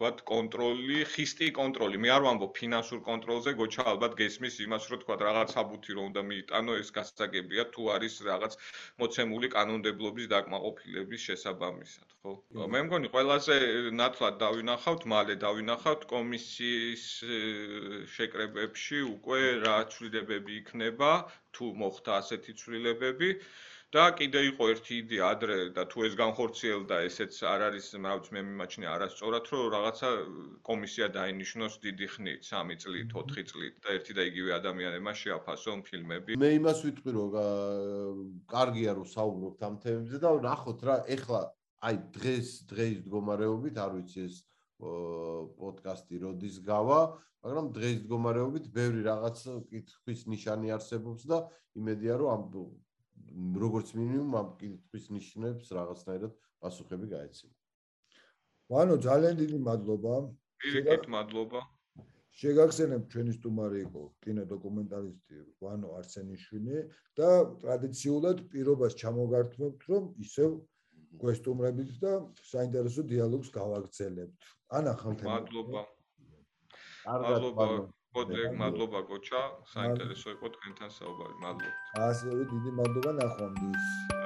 თქვათ კონტროლი, ხისტი კონტროლი. მე არ ვამბობ ფინანსურ კონტროლზე, გოჩა ალბათ გესმის იმას, რომ თქვათ რაღაც საბუთი რომ უნდა მიიტანო, ეს გასაგებია თუ არის რაღაც მოცემული კანონმდებლობის დაკმაყოფილების შესაბამისად, ხო? მე მგონი ყველაზე ნათლად დავინახავთ, მალე დავინახავთ კომისიის შეკრებებში უკვე რა ცვლილებები იქნება, თუ მოხდა ასეთი ცვლილებები. და კიდე იყო ერთი იდეა ადრე და თუ ეს განხორციელდა, ესეც არ არის, რაღაც მე მიმაჩნია არასწორად, რომ რაღაცა კომისია დაინიშნოს დიდი ხნით, 3 წლით, 4 წლით და ერთი და იგივე ადამიანებმა შეაფასონ ფილმები. მე იმას ვიტყვი, რომ კარგია რომ საუბრობთ ამ თემებზე და ნახოთ რა, ეხლა აი დღეს დღეს მდგომარეობით არ ვიცი ეს პოდკასტი როდის გავა, მაგრამ დღეს მდგომარეობით ბევრი რაღაც კითხვის ნიშანი არსებობს და იმედია რომ ამ როგორც მინიმუმ ამ კითხვის ნიშნებს რაღაცნაირად პასუხები გაეცემა. ვანო ძალიან დიდი მადლობა. დიდი მადლობა. შეგახსენებ ჩვენი სტუმარი იყო კინოდოკუმენტალისტი ვანო არსენიშვილი და ტრადიციულად პირობას ჩამოგართმევთ რომ ისევ გვესტუმრებით და საინტერესო დიალოგს გავაგრძელებთ. ანა ხალხი მადლობა. მადლობა. გოდე მადლობა. გოჩა. საინტერესო იყო თქვენთან საუბარი მადლობა. ასევე დიდი მადლობა ნახვამდის